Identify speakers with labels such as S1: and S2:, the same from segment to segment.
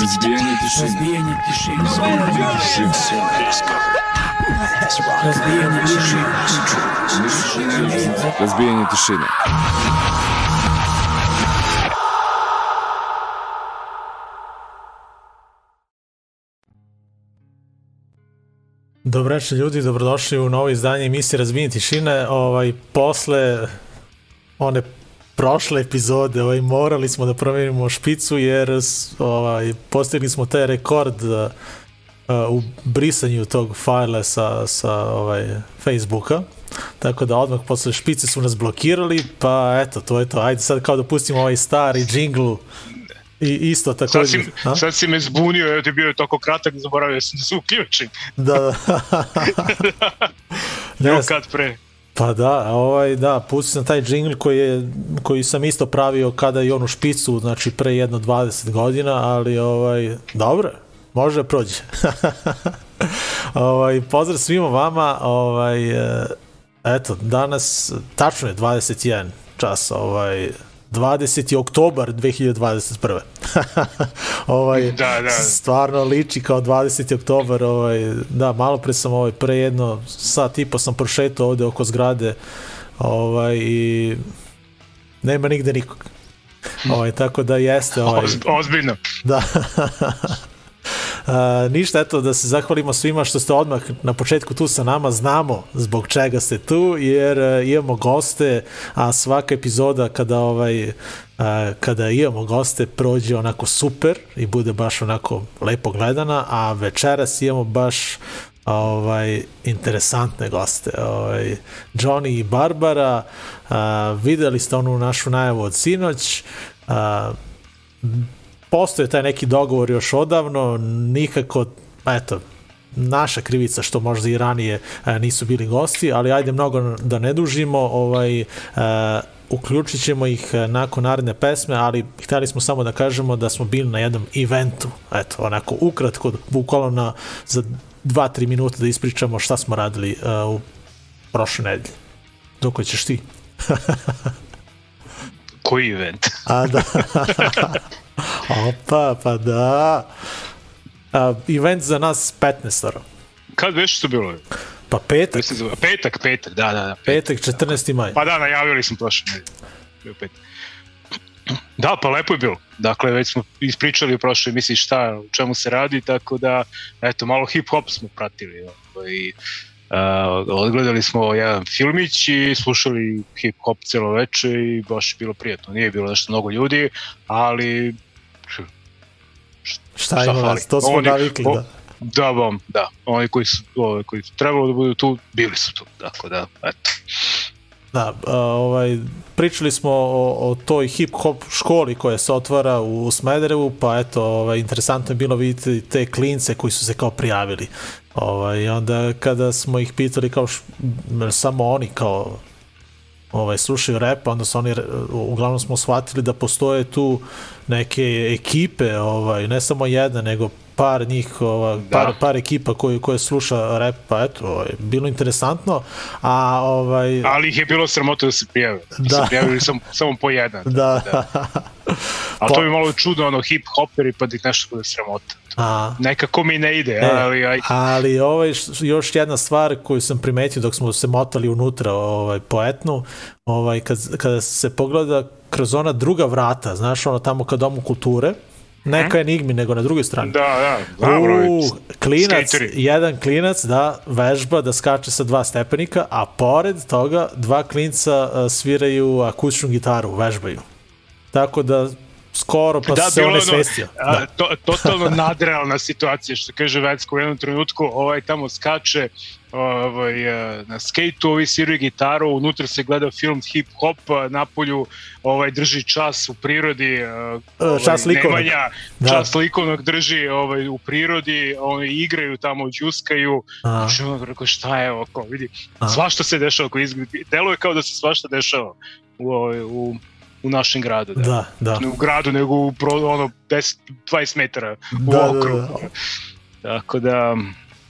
S1: Разбиение тишины.
S2: Разбиение тишины.
S1: Разбиение тишины. Разбиение тишины.
S3: Dobro večer ljudi, dobrodošli u novo izdanje emisije Razbijenje tišine. Ovaj, posle one prošle epizode ovaj, morali smo da promenimo špicu jer ovaj, postigli smo taj rekord uh, u brisanju tog fajla sa, sa ovaj, Facebooka. Tako da odmah posle špice su nas blokirali, pa eto, to je to. Ajde sad kao da pustimo ovaj stari džingl I isto takođe.
S4: Sad si, a? sad si me zbunio, evo ti bio je tako kratak, zaboravio sam da se uključim.
S3: Da, da.
S4: ne, kad pre.
S3: Pa da, ovaj, da, pusti sam taj džingl koji, je, koji sam isto pravio kada je on u špicu, znači pre jedno 20 godina, ali ovaj, dobro, može da prođe. ovaj, pozdrav svima vama, ovaj, eto, danas, tačno je 21 čas, ovaj, 20. oktobar 2021. ovaj,
S4: da, da.
S3: Stvarno liči kao 20. oktobar. Ovaj, da, malo pre sam ovaj, pre jedno sat i po sam prošetao ovde oko zgrade ovaj, i nema nigde nikog. Ovaj, tako da jeste. Ovaj,
S4: Ozbiljno.
S3: Da. Uh, ništa, eto, da se zahvalimo svima što ste odmah na početku tu sa nama, znamo zbog čega ste tu, jer uh, imamo goste, a svaka epizoda kada ovaj uh, kada imamo goste prođe onako super i bude baš onako lepo gledana, a večeras imamo baš ovaj interesantne goste. Ovaj Johnny i Barbara, uh, videli ste onu našu najavu od sinoć. Uh, postoje taj neki dogovor još odavno, nikako, eto, naša krivica što možda i ranije e, nisu bili gosti, ali ajde mnogo da ne dužimo, ovaj, e, uključit ćemo ih e, nakon naredne pesme, ali hteli smo samo da kažemo da smo bili na jednom eventu, eto, onako ukratko, bukvalno na, za 2-3 minuta da ispričamo šta smo radili uh, u prošle nedelje. Dok ćeš ti?
S4: Koji event?
S3: A da. Opa, pa da. Uh, event za nas 15
S4: Kad već to bilo?
S3: Pa petak.
S4: Petak, petak, da, da. da.
S3: Petak, 14. maj.
S4: Pa da, najavili smo prošle nedelje. Petak. Da, pa lepo je bilo. Dakle, već smo ispričali u prošloj emisiji šta, u čemu se radi, tako da, eto, malo hip-hop smo pratili. Ovaj, uh, odgledali smo jedan filmić i slušali hip-hop celo veče i baš je bilo prijatno. Nije bilo nešto mnogo ljudi, ali
S3: Šta, šta ima vas, to smo oni, navikli, da.
S4: Da, bom, da. Oni koji su, ovi, koji su trebalo da budu tu, bili su tu. Tako da, eto.
S3: Da, ovaj, pričali smo o, o toj hip-hop školi koja se otvara u Smederevu, pa eto, ovaj, interesantno je bilo vidjeti te klince koji su se kao prijavili. Ovaj, onda kada smo ih pitali kao š, samo oni kao ovaj, slušaju rap, onda su oni, uglavnom smo shvatili da postoje tu neke ekipe, ovaj, ne samo jedna, nego par njih, ova, da. par, par ekipa koji, koje sluša rap, pa eto, ovaj, bilo interesantno, a ovaj...
S4: Ali ih je bilo sramota da se prijave, da, da. se prijavili sam, samo po jedan.
S3: Da. da.
S4: Ali to bi malo čudno, ono, hip hoperi, pa da ih nešto bude sramota. A. Nekako mi ne ide, e, ali... Aj...
S3: Ali ovaj, još jedna stvar koju sam primetio dok smo se motali unutra ovaj, po etnu, ovaj, kad, kada se pogleda kroz ona druga vrata, znaš, ono tamo ka domu kulture, neka enigmi, nego na drugoj strani.
S4: Da, da, dobro.
S3: U, klinac, skateri. jedan klinac, da, vežba da skače sa dva stepenika, a pored toga dva klinca sviraju akustičnu gitaru, vežbaju. Tako da skoro pa da, se one svestio.
S4: Da. To, totalno nadrealna situacija, što kaže Vecko u jednom trenutku, ovaj tamo skače ovaj, na skejtu, ovi sviraju gitaru, unutra se gleda film hip-hop, napolju ovaj, drži čas u prirodi, e, ovaj,
S3: čas likovnog.
S4: Nemanja, da. čas likovnog drži ovaj, u prirodi, oni igraju tamo, džuskaju, znači ono rekao šta je ovo, vidi, A. svašta se dešava, ako izgleda, deluje kao da se svašta dešava u, ovaj, u u našem gradu. Da,
S3: da. da.
S4: Ne u gradu, nego u ono 10, 20 metara u
S3: da,
S4: okrugu.
S3: Da, da.
S4: Tako da,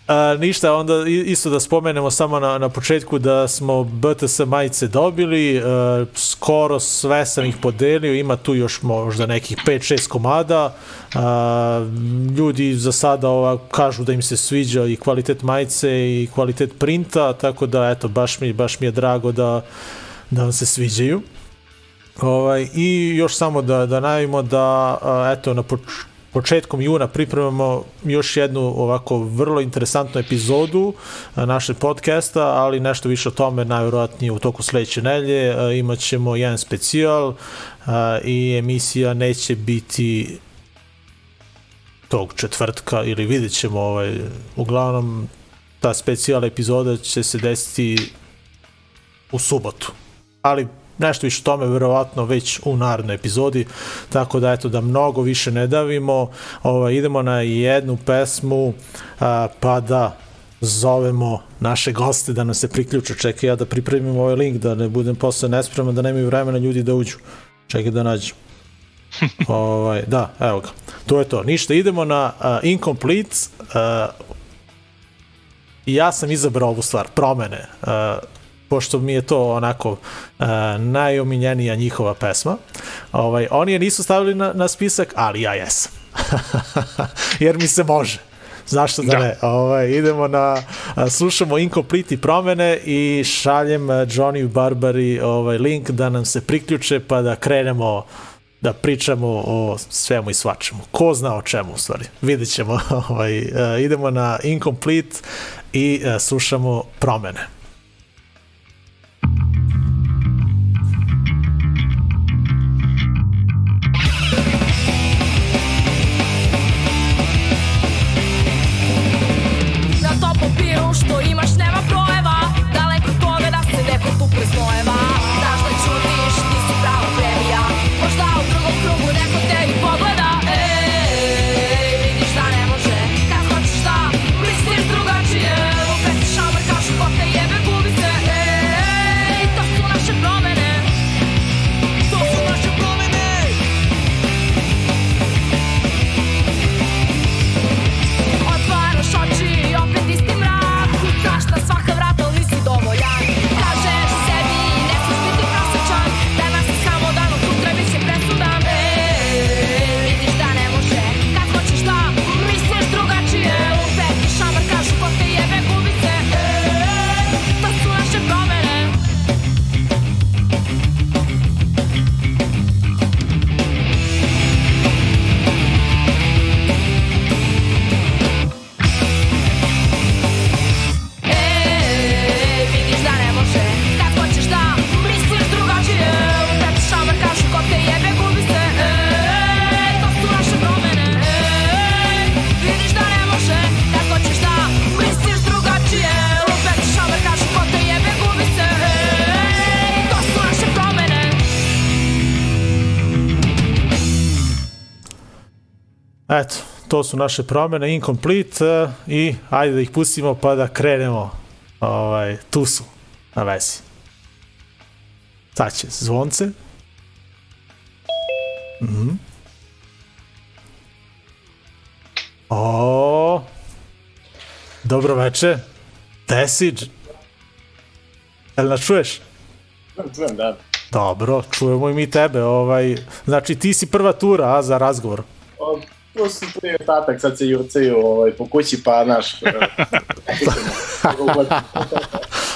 S3: A, ništa, onda isto da spomenemo samo na, na početku da smo BTS majice dobili, a, skoro sve sam ih podelio, ima tu još možda nekih 5-6 komada, a, ljudi za sada ova, kažu da im se sviđa i kvalitet majice i kvalitet printa, tako da eto, baš mi, baš mi je drago da, da vam se sviđaju. Ovaj, I još samo da, da najavimo da, eto, na poč početkom juna pripremamo još jednu ovako vrlo interesantnu epizodu a, našeg podcasta, ali nešto više o tome najvjerojatnije u toku sledeće nelje. A, imat ćemo jedan specijal i emisija neće biti tog četvrtka ili vidjet ćemo ovaj, uglavnom ta specijal epizoda će se desiti u subotu. Ali nešto više tome verovatno već u narednoj epizodi, tako da eto da mnogo više ne davimo, ovaj, idemo na jednu pesmu a, pa da zovemo naše goste da nam se priključe. Čekaj ja da pripremim ovaj link da ne budem posle nespreman, da nemaju vremena ljudi da uđu. Čekaj da nađem. ovaj, da, evo ga. To je to. Ništa, idemo na uh, Incomplete. Uh, ja sam izabrao ovu stvar, promene. Uh, pošto mi je to onako uh, najomiljenija njihova pesma. Ovaj, oni je nisu stavili na, na spisak, ali ja jesam. Jer mi se može. Zašto da,
S4: Da.
S3: ne? Ovaj, idemo na, slušamo Incomplete promene i šaljem a, Johnny Barbari ovaj, link da nam se priključe pa da krenemo da pričamo o svemu i svačemu. Ko zna o čemu u stvari. Vidjet ćemo. Ovaj, a, idemo na Incomplete i slušamo promene.
S2: To su naše promene,
S3: incomplete uh, i ajde da ih pustimo pa da krenemo. Ovaj, tu su, na vezi. Sad će zvonce. Mhm. O, dobro veče. Si? Jel nas čuješ?
S5: Čujem, da.
S3: Dobro, čujemo i mi tebe. Ovaj, znači ti si prva tura a, za razgovor.
S5: Tu su je tatak, sad se jurcaju ovaj, po kući, pa naš...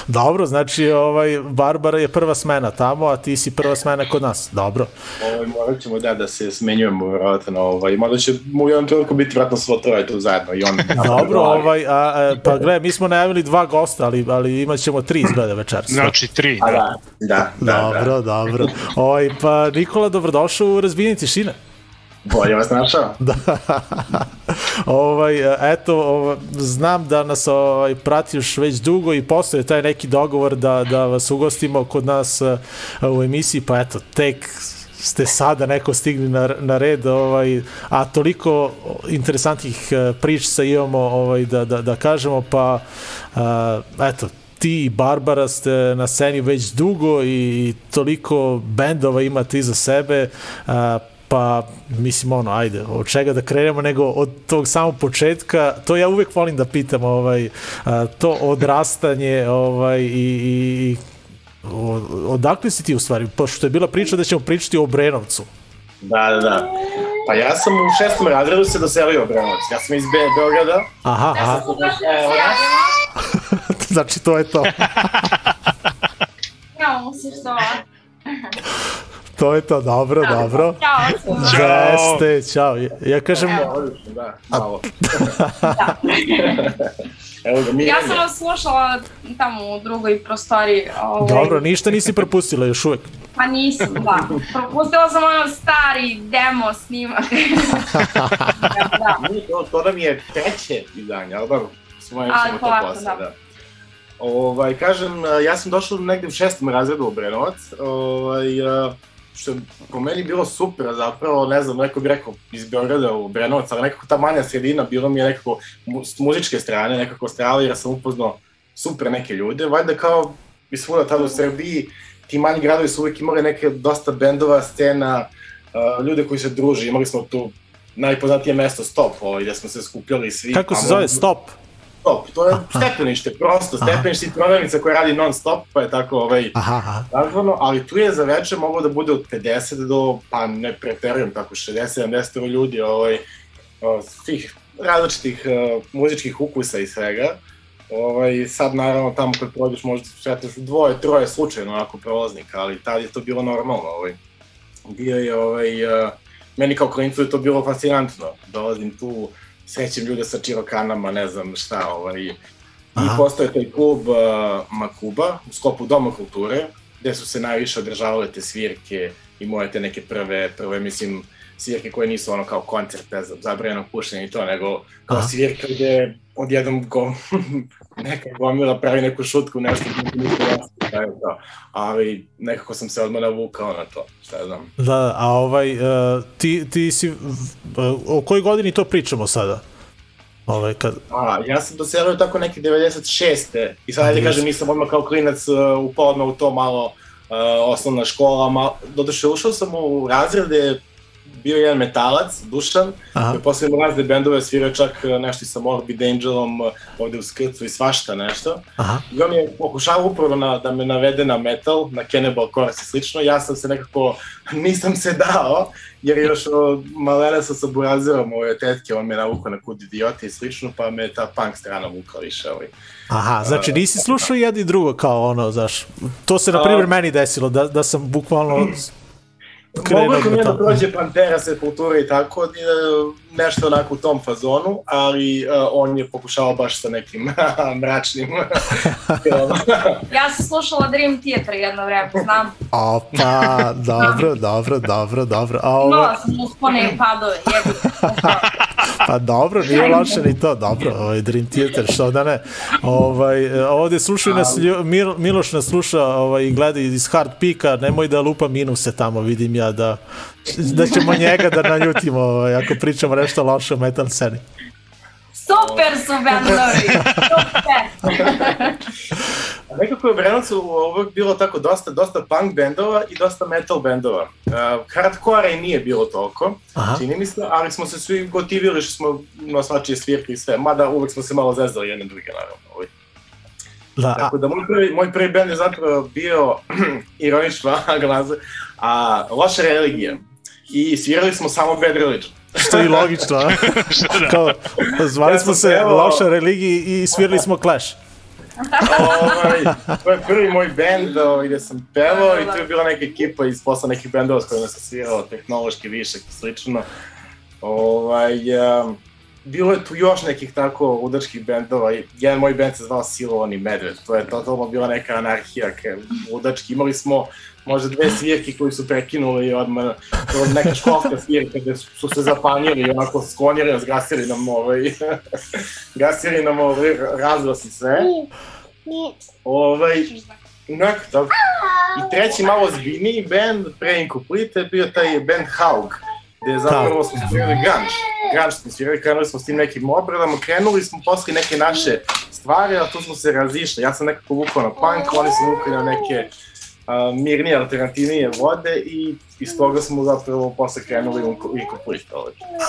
S3: Dobro, znači ovaj Barbara je prva smena tamo, a ti si prva smena kod nas. Dobro.
S5: ovaj, morat ćemo da, da se smenjujemo, vjerojatno, ovaj, možda će mu u jednom trenutku biti vratno svo troje tu zajedno i on...
S3: Dobro, ovaj, a, a, pa gle, mi smo najavili dva gosta, ali, ali imat ćemo tri izgleda večeras.
S4: Znači, tri,
S5: A,
S4: da.
S5: da, da, da,
S3: Dobro,
S5: da.
S3: dobro. Ovaj, pa Nikola, dobrodošao u razbijenje tišine.
S5: Bolje vas našao?
S3: Da. ovaj, eto, ovaj, znam da nas ovaj, pratiš već dugo i postoje taj neki dogovor da, da vas ugostimo kod nas eh, u emisiji, pa eto, tek ste sada neko stigli na, na red, ovaj, a toliko interesantnih eh, priča imamo ovaj, da, da, da kažemo, pa uh, eto, ti i Barbara ste na sceni već dugo i toliko bendova imate iza sebe, uh, Pa, mislim, ono, ajde, od čega da krenemo, nego od tog samog početka, to ja uvek volim da pitam, ovaj, a, to odrastanje, ovaj, i, i, odakle si ti u stvari? Pošto je bila priča da ćemo pričati o Obrenovcu.
S5: Da, da, da. Pa ja sam u šestom razredu se doselio u Brenovac. Ja sam iz Be Beograda.
S3: Aha, aha,
S5: Evo,
S3: znači to je to.
S6: Ja, musiš to.
S3: To je to, dobro, dobro.
S6: Ćao.
S4: Ćao.
S3: Jeste, čao. Ja, ja kažem,
S5: odlično, da, malo. Evo ga, mi
S6: Ja sam vas slušala tamo u drugoj prostoriji. Ovaj,
S3: dobro, ništa nisi propustila još uvek.
S6: Pa nisam, da. Propustila sam ono stari demo snimak. da.
S5: To, to nam je treće izdanje, ali dobro, smo ćemo to posle,
S6: da.
S5: da. Ovaj, kažem, ja sam došao negde u šestom razredu u Brenovac, ovaj, što je po meni bilo super, zapravo, ne znam, neko bi rekao iz Beograda u Brenovac, ali nekako ta manja sredina bilo mi je nekako s muzičke strane, nekako strava, jer sam upoznao super neke ljude, valjda kao i svuda tada u Srbiji, ti manji gradovi su uvijek imali neke dosta bendova, scena, uh, ljude koji se druže, imali smo tu najpoznatije mesto Stop, ovaj, gde smo se skupljali svi.
S3: Kako se
S5: tamo.
S3: zove? Stop.
S5: Stop, to je stepenište, prosto,
S3: Aha.
S5: stepenište i prodavnica koja radi non stop, pa je tako ovaj,
S3: Aha, aha.
S5: nazvano, ali tu je za veče moglo da bude od 50 do, pa ne preterujem, tako 60-70 ljudi, ovaj, svih različitih uh, muzičkih ukusa i svega. Ovaj, sad naravno tamo kad prođeš možda sretneš dvoje, troje slučajno onako prolaznika, ali tad je to bilo normalno. Ovaj. Bio je, ovaj, uh, meni kao klincu je to bilo fascinantno. Dolazim tu, srećem ljude sa čirokanama, ne znam šta, ovaj, I
S3: Aha.
S5: postoje taj klub uh, Makuba u sklopu Doma kulture, gde su se najviše održavale te svirke i moje te neke prve, prve, mislim, svirke koje nisu ono kao koncert, ne znam, zabranjeno pušenje i to, nego kao
S3: Aha.
S5: svirka gde odjednom go, neka gomila pravi neku šutku, nešto gde mi ništa je to. Ali nekako sam se odmah navukao na to, šta ja znam.
S3: Da, a ovaj, uh, ti, ti si, uh, o kojoj godini to pričamo sada? Ovaj, kad,
S5: A, ja sam doselio tako neke 96. I sad, ajde kažem, nisam odmah kao klinac uh, upao odmah u to malo uh, osnovna škola, malo, doduše ušao sam u razrede, bio jedan metalac, Dušan,
S3: Aha.
S5: koji posle ima razne bendove, svirao čak uh, nešto sa Morbid Angelom, uh, ovde u Skrcu i svašta nešto.
S3: aha,
S5: I on je pokušavao upravo na, da me navede na metal, na Cannibal Corpse i slično, ja sam se nekako, nisam se dao, jer je još malena sam sa burazerom ove tetke, on me navukao na kud idioti i slično, pa me ta punk strana vukla više. Ovaj.
S3: aha, znači nisi slušao jedno i drugo kao ono, znaš, to se na primjer meni desilo, da, da sam bukvalno
S5: Mogu mi
S3: da
S5: da
S3: tamo.
S5: prođe Pantera, Sepultura i tako, e, nešto onako u tom fazonu, ali uh, on je pokušao baš sa nekim mračnim filmom.
S6: Ja sam slušala Dream Theater jedno vreme, znam.
S3: Opa, dobro, dobro, dobro, dobro. A ovo,
S6: Imala sam uspone i padove, jebi.
S3: pa dobro, nije loše ni to, dobro, ovaj Dream Theater, što da ne. Ovaj, e, ovde slušaju nas, Mil, Miloš nas sluša ovaj, i gleda iz Hard Pika, nemoj da lupa minuse tamo, vidim ja da, da ćemo njega da naljutimo ovaj, ako pričamo nešto loše o metal sceni.
S6: Super su bendovi, super.
S5: A Nekako je u Brenovcu uvek bilo tako dosta, dosta punk bendova i dosta metal bendova. Uh, hardcore i nije bilo toliko,
S3: Aha.
S5: čini mi se, ali smo se svi gotivili što smo na svačije svirke i sve, mada uvek smo se malo zezali jedne druge, naravno. Ovaj.
S3: Da,
S5: Tako da moj prvi, moj prvi bend je zapravo bio ironično glaza, a loša religija. I svirali smo samo Bad Religion.
S3: što je i logično, a? Kao, zvali
S5: Ja
S3: smo se
S5: pevao-
S3: loša religiji i svirali smo Clash.
S5: ovaj, to je prvi moj bend ovaj, gde sam pevao i tu je bila neka ekipa iz posla nekih bendova s kojima sam svirao, tehnološki višak i slično. Ovaj, um, bilo je tu još nekih tako ludačkih bendova. i Jedan moj bend se zvao Silovani Medved. To je totalno bila neka anarhija, ke, ludački. Imali smo možda dve svirke koji su prekinuli i odmah neka školska svirka gde su, se zapanjili i onako sklonili, zgasili nam ovaj, gasili nam ovaj razglas i sve. Ovaj, Nek, dobro. I treći malo zbiljniji band, pre Incomplete, je bio taj band Haug, gde zapravo smo svirali grunge. Grunge smo svirali, krenuli smo s tim nekim obradama, krenuli smo posle neke naše stvari, a tu smo se razišli. Ja sam nekako vukao na punk, oni su vukali na neke mirnije, alternativnije vode i iz toga smo zapravo posle krenuli u College.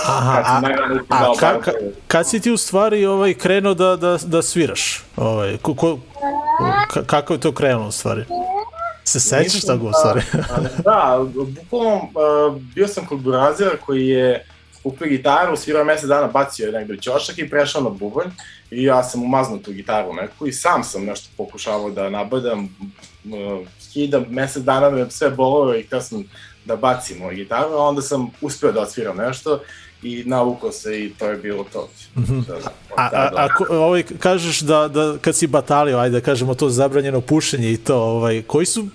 S3: Aha, a,
S5: najranije
S3: a
S5: dao
S3: ka, ka, kad si ti u stvari ovaj, krenuo da, da, da sviraš? Ovaj, ko, ko, ka, kako je to krenulo u stvari? Se sećaš
S5: Mislim
S3: toga u
S5: da-
S3: stvari?
S5: da, bukvalno uh, bio sam kod burazira koji je kupio gitaru, svirao mesec dana, bacio je negde ćošak i prešao na bubanj i ja sam umaznuo tu gitaru neku i sam sam nešto pokušavao da nabadam, uh, skidam, mesec dana me sve bolove i htio sam da bacim moju gitaru, a onda sam uspeo da odsviram nešto i navukao se i to je bilo to. Da, da,
S3: Mhm. A, a,
S5: da,
S3: a ko- ovaj, kažeš da, da kad si batalio, ajde da kažemo to zabranjeno pušenje i to, ovaj, koji su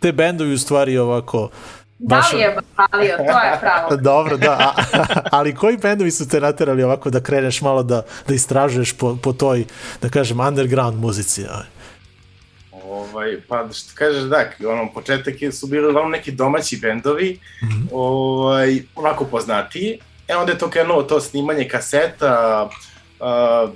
S3: te bendovi u stvari ovako
S6: Da
S3: Baš-
S6: li je batalio, to je pravo.
S3: Dobro, da, a, ali koji bendovi su te naterali ovako da kreneš malo da, da istražuješ po, po toj, da kažem, underground muzici? Ovaj?
S5: Ovaj, pa što kažeš da, ono, početak je, su bili uglavnom neki domaći bendovi, mm -hmm. ovaj, onako poznatiji. E onda je to krenulo to snimanje kaseta, uh,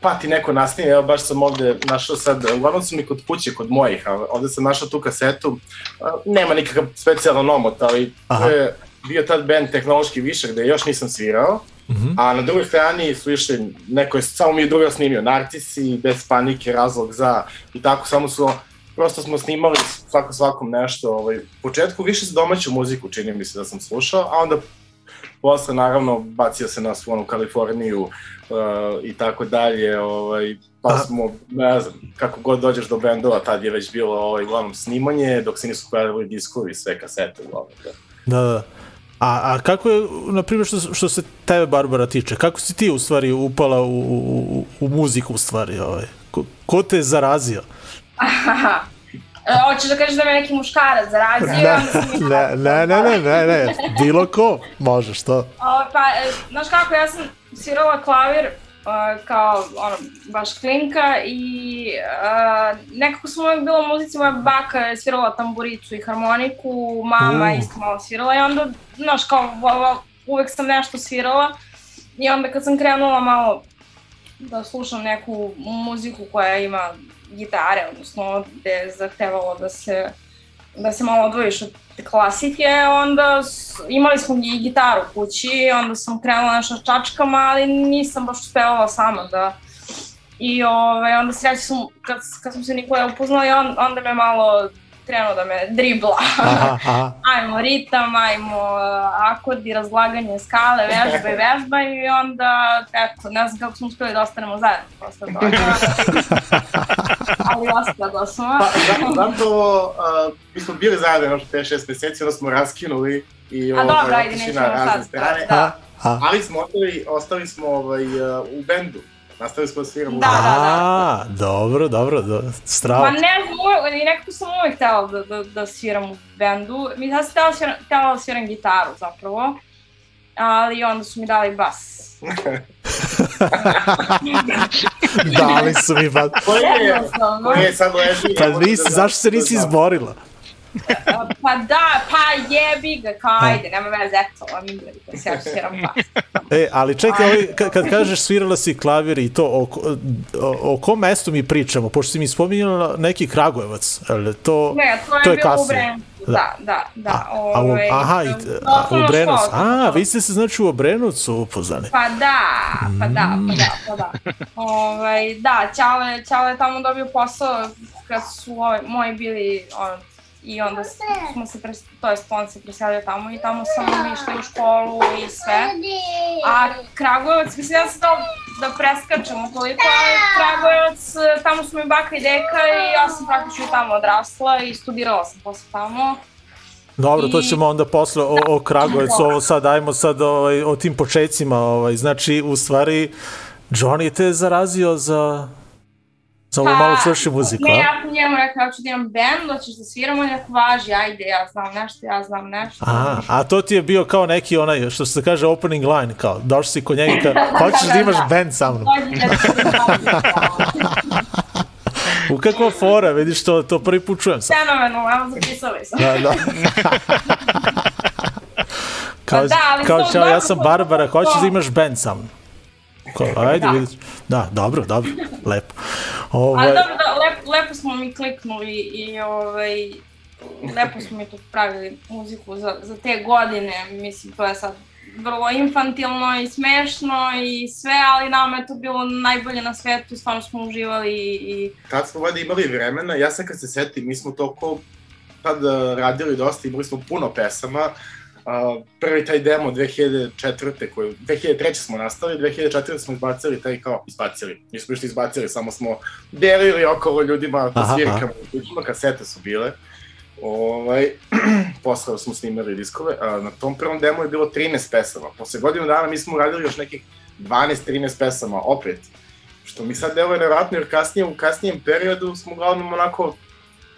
S5: pa ti neko nasnije, evo baš sam ovde našao sad, uglavnom su mi kod kuće, kod mojih, a ovde sam našao tu kasetu, uh, nema nikakav specijalan omot, ali
S3: Aha.
S5: to je bio tad band Tehnološki višak, gde još nisam svirao,
S3: Mm -hmm.
S5: A na drugoj strani su išli, neko je samo mi je druga snimio, Narcisi, Bez panike, Razlog za, i tako samo su, prosto smo snimali svako svakom nešto, ovaj, u početku više za domaću muziku čini mi se da sam slušao, a onda posle naravno bacio se na svu onu Kaliforniju uh, i tako dalje, ovaj, pa smo, ne znam, kako god dođeš do bendova, tad je već bilo ovaj, uglavnom snimanje, dok se nisu pojavili diskovi, sve kasete uglavnom. Da.
S3: Da, da. A, a kako je, na primjer, što, što se tebe, Barbara, tiče, kako si ti u stvari upala u, u, u muziku u stvari? Ovaj? Ko, ko te je zarazio?
S6: E, Hoćeš da kažeš da me neki muškarac zarazio?
S3: Ne, ne, ne, ne, ne, ne, ne, bilo ko, može, što?
S6: O, pa, e, znaš kako, ja sam svirala klavir uh, kao, ono, baš klinka i uh, nekako sam uvek bila u muzici, moja baka je svirala tamburicu i harmoniku, mama
S3: U.
S6: isto malo svirala i onda, znaš, kao, uvek sam nešto svirala i onda kad sam krenula malo da slušam neku muziku koja ima gitare, odnosno gde je zahtevalo da se da se malo odvojiš od klasike, onda imali smo i gitaru kući, onda sam krenula nešto čačkama, ali nisam baš uspevala sama da I ovaj, onda sreće sam, kad, kad smo se Nikola upoznali, on, onda me malo krenuo da me dribla.
S3: Aha, aha.
S6: ajmo ritam, ajmo uh, akordi, razlaganje skale, vežba i vežba i onda, eto, ne znam kako smo uspeli da ostanemo zajedno posle toga. Ali ostalo smo.
S5: Pa, zato, zato uh, mi smo bili zajedno još 5-6 meseci, onda smo raskinuli i
S6: A
S5: ovaj,
S6: dobro, ajde, nećemo
S5: na razne
S6: sad.
S5: strane.
S6: Da,
S3: A,
S6: da.
S3: a,
S5: Ali smo ostali, ostali smo ovaj, uh, u bendu. Nastavili smo da sviramo.
S6: Da, da, da.
S3: a, dobro, dobro, do, strava.
S6: Ma ne znam, uvek, i nekako sam uvek htela da, da, da sviram u bendu. Mi ja sam htela, htela da sviram gitaru zapravo, ali onda su mi dali bas.
S3: Dali su mi, pa,
S5: je, je sad leži?
S3: pa
S5: ne
S3: nisi,
S5: da-
S3: zašto se nisi izborila?
S6: Pa da, pa jebi ga, kao ajde, nema veze, eto, da se ja sviram bas.
S3: E, ali čekaj, ovaj, kad, kažeš svirala si klavir i to, o, o, o kom mestu mi pričamo? Pošto si mi spominjala neki Kragujevac, ali to,
S6: Ne, to je,
S3: to je
S6: bilo u
S3: kasnije. Da.
S6: Da, da, da.
S3: A, a,
S6: ovaj,
S3: aha, i, a, u Obrenovcu. A, vi ste se znači u Obrenovcu upoznali.
S6: Pa da, pa da, pa da, pa da. Ovaj, da, Ćale, Ćale je tamo dobio posao kad su ovaj, moji bili on, i onda smo se, pres, to jest on se preselio tamo i tamo sam išla u školu i sve. A Kragujevac, mislim ja sam da preskačemo toliko, ali Kragujevac, tamo su mi baka i deka i ja sam praktično tamo odrasla i studirala sam posle tamo.
S3: Dobro, to ćemo onda posle o, o Kragujevcu, ovo sad, ajmo sad ovaj, o tim početcima, ovaj, znači, u stvari, Johnny te je zarazio za, za ovu malo čvršću muziku,
S6: Pa, Ne, ja sam njemu rekao, ja ću da imam band, hoćeš da sviram, on je važi, ajde, ja znam nešto, ja znam nešto.
S3: A, a to ti je bio kao neki onaj, što se kaže opening line, kao, došli si kod njega, kao, hoćeš da imaš band sa mnom.
S6: Dođi da se sviram.
S3: U kakva fora, vidiš, to, to prvi put čujem sad.
S6: Fenomenalno, evo zapisali sam.
S3: Da, da. kao,
S6: Pa da, ali
S3: kao čao, ja sam Barbara, hoćeš da imaš band sa mnom? Kao, ajde,
S6: Da.
S3: vidiš. Da, dobro, dobro, lepo. Ovaj,
S6: Ali dobro, da, lep, lepo smo mi kliknuli i ovaj, lepo smo mi tu pravili muziku za, za te godine, mislim, to je sad vrlo infantilno i smešno i sve, ali nama je to bilo najbolje na svetu, stvarno smo uživali i, i
S5: Tad smo valjda imali vremena, ja sad kad se setim, mi smo toliko tad uh, radili dosta, imali smo puno pesama, Uh, prvi taj demo 2004. koju, 2003. smo nastali, 2004. smo izbacili taj kao, izbacili, nismo išli izbacili, samo smo delili okolo ljudima po svirkama, ljudima, kasete su bile. Ovaj, posle smo snimali diskove, a na tom prvom demo je bilo 13 pesama. Posle godinu dana mi smo uradili još nekih 12-13 pesama, opet. Što mi sad deluje nevratno, jer kasnije, u kasnijem periodu smo uglavnom onako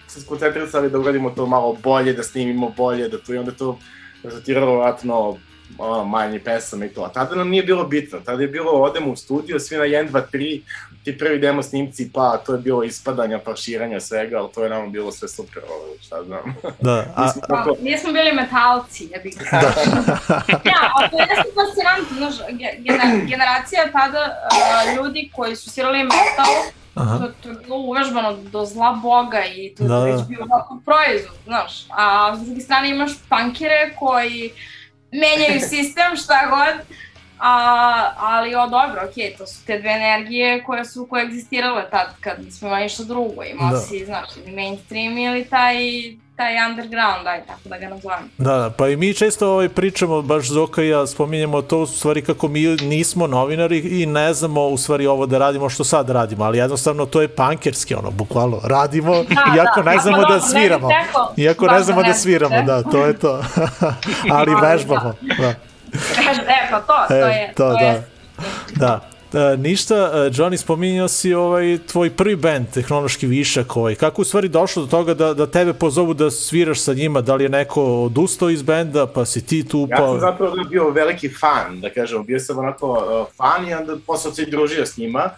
S5: se skoncentrisali da uradimo to malo bolje, da snimimo bolje, da to i onda to rezultiralo vratno ono, manje pesama i to. A tada nam nije bilo bitno, tada je bilo odemo u studio, svi na 1, 2, 3, ti prvi demo snimci, pa to je bilo ispadanja, parširanja, svega, ali to je nama bilo sve super, ovo, šta znam.
S3: da, a,
S5: Mi smo tako,
S6: Pa, nismo bili metalci, ja bih da. ja, ali to je nešto fascinantno, znaš, ge- gener, generacija tada uh, ljudi koji su svirali metal,
S3: Aha.
S6: to, to je bilo uvežbano do zla boga i to je
S3: Da, da.
S6: već bio ovakav proizvod, znaš. A s druge strane imaš punkere koji menjaju sistem, šta god, A, ali o dobro, okej, to su te dve energije koje su koegzistirale tad kad nismo imali ništa drugo. Imao
S3: Da.
S6: da. si, znaš, ili mainstream ili taj, taj underground, aj tako da ga nazovem.
S3: Da, da, pa i mi često ovaj, pričamo, baš Zoka i ja spominjemo to u stvari kako mi nismo novinari i ne znamo u stvari ovo da radimo što sad radimo, ali jednostavno to je pankerski, ono, bukvalno, radimo,
S6: Da,
S3: iako
S6: da,
S3: ne znamo da
S6: bi
S3: sviramo. Iako ne
S6: da
S3: znamo da sviramo, da, to je to. ali
S6: Ali
S3: vežbamo, da.
S6: E, pa to, to
S3: E,
S6: je,
S3: to,
S6: to,
S3: da.
S6: je
S3: Da. E, ništa, e, Johnny, spominjao si ovaj tvoj prvi band, Tehnološki višak, ovaj. kako u stvari došlo do toga da, da tebe pozovu da sviraš sa njima, da li je neko odustao iz benda, pa si ti tu,
S5: Ja
S3: pa...
S5: sam zapravo bio veliki fan, da kažemo, bio sam onako uh, fan i onda posle se družio s njima.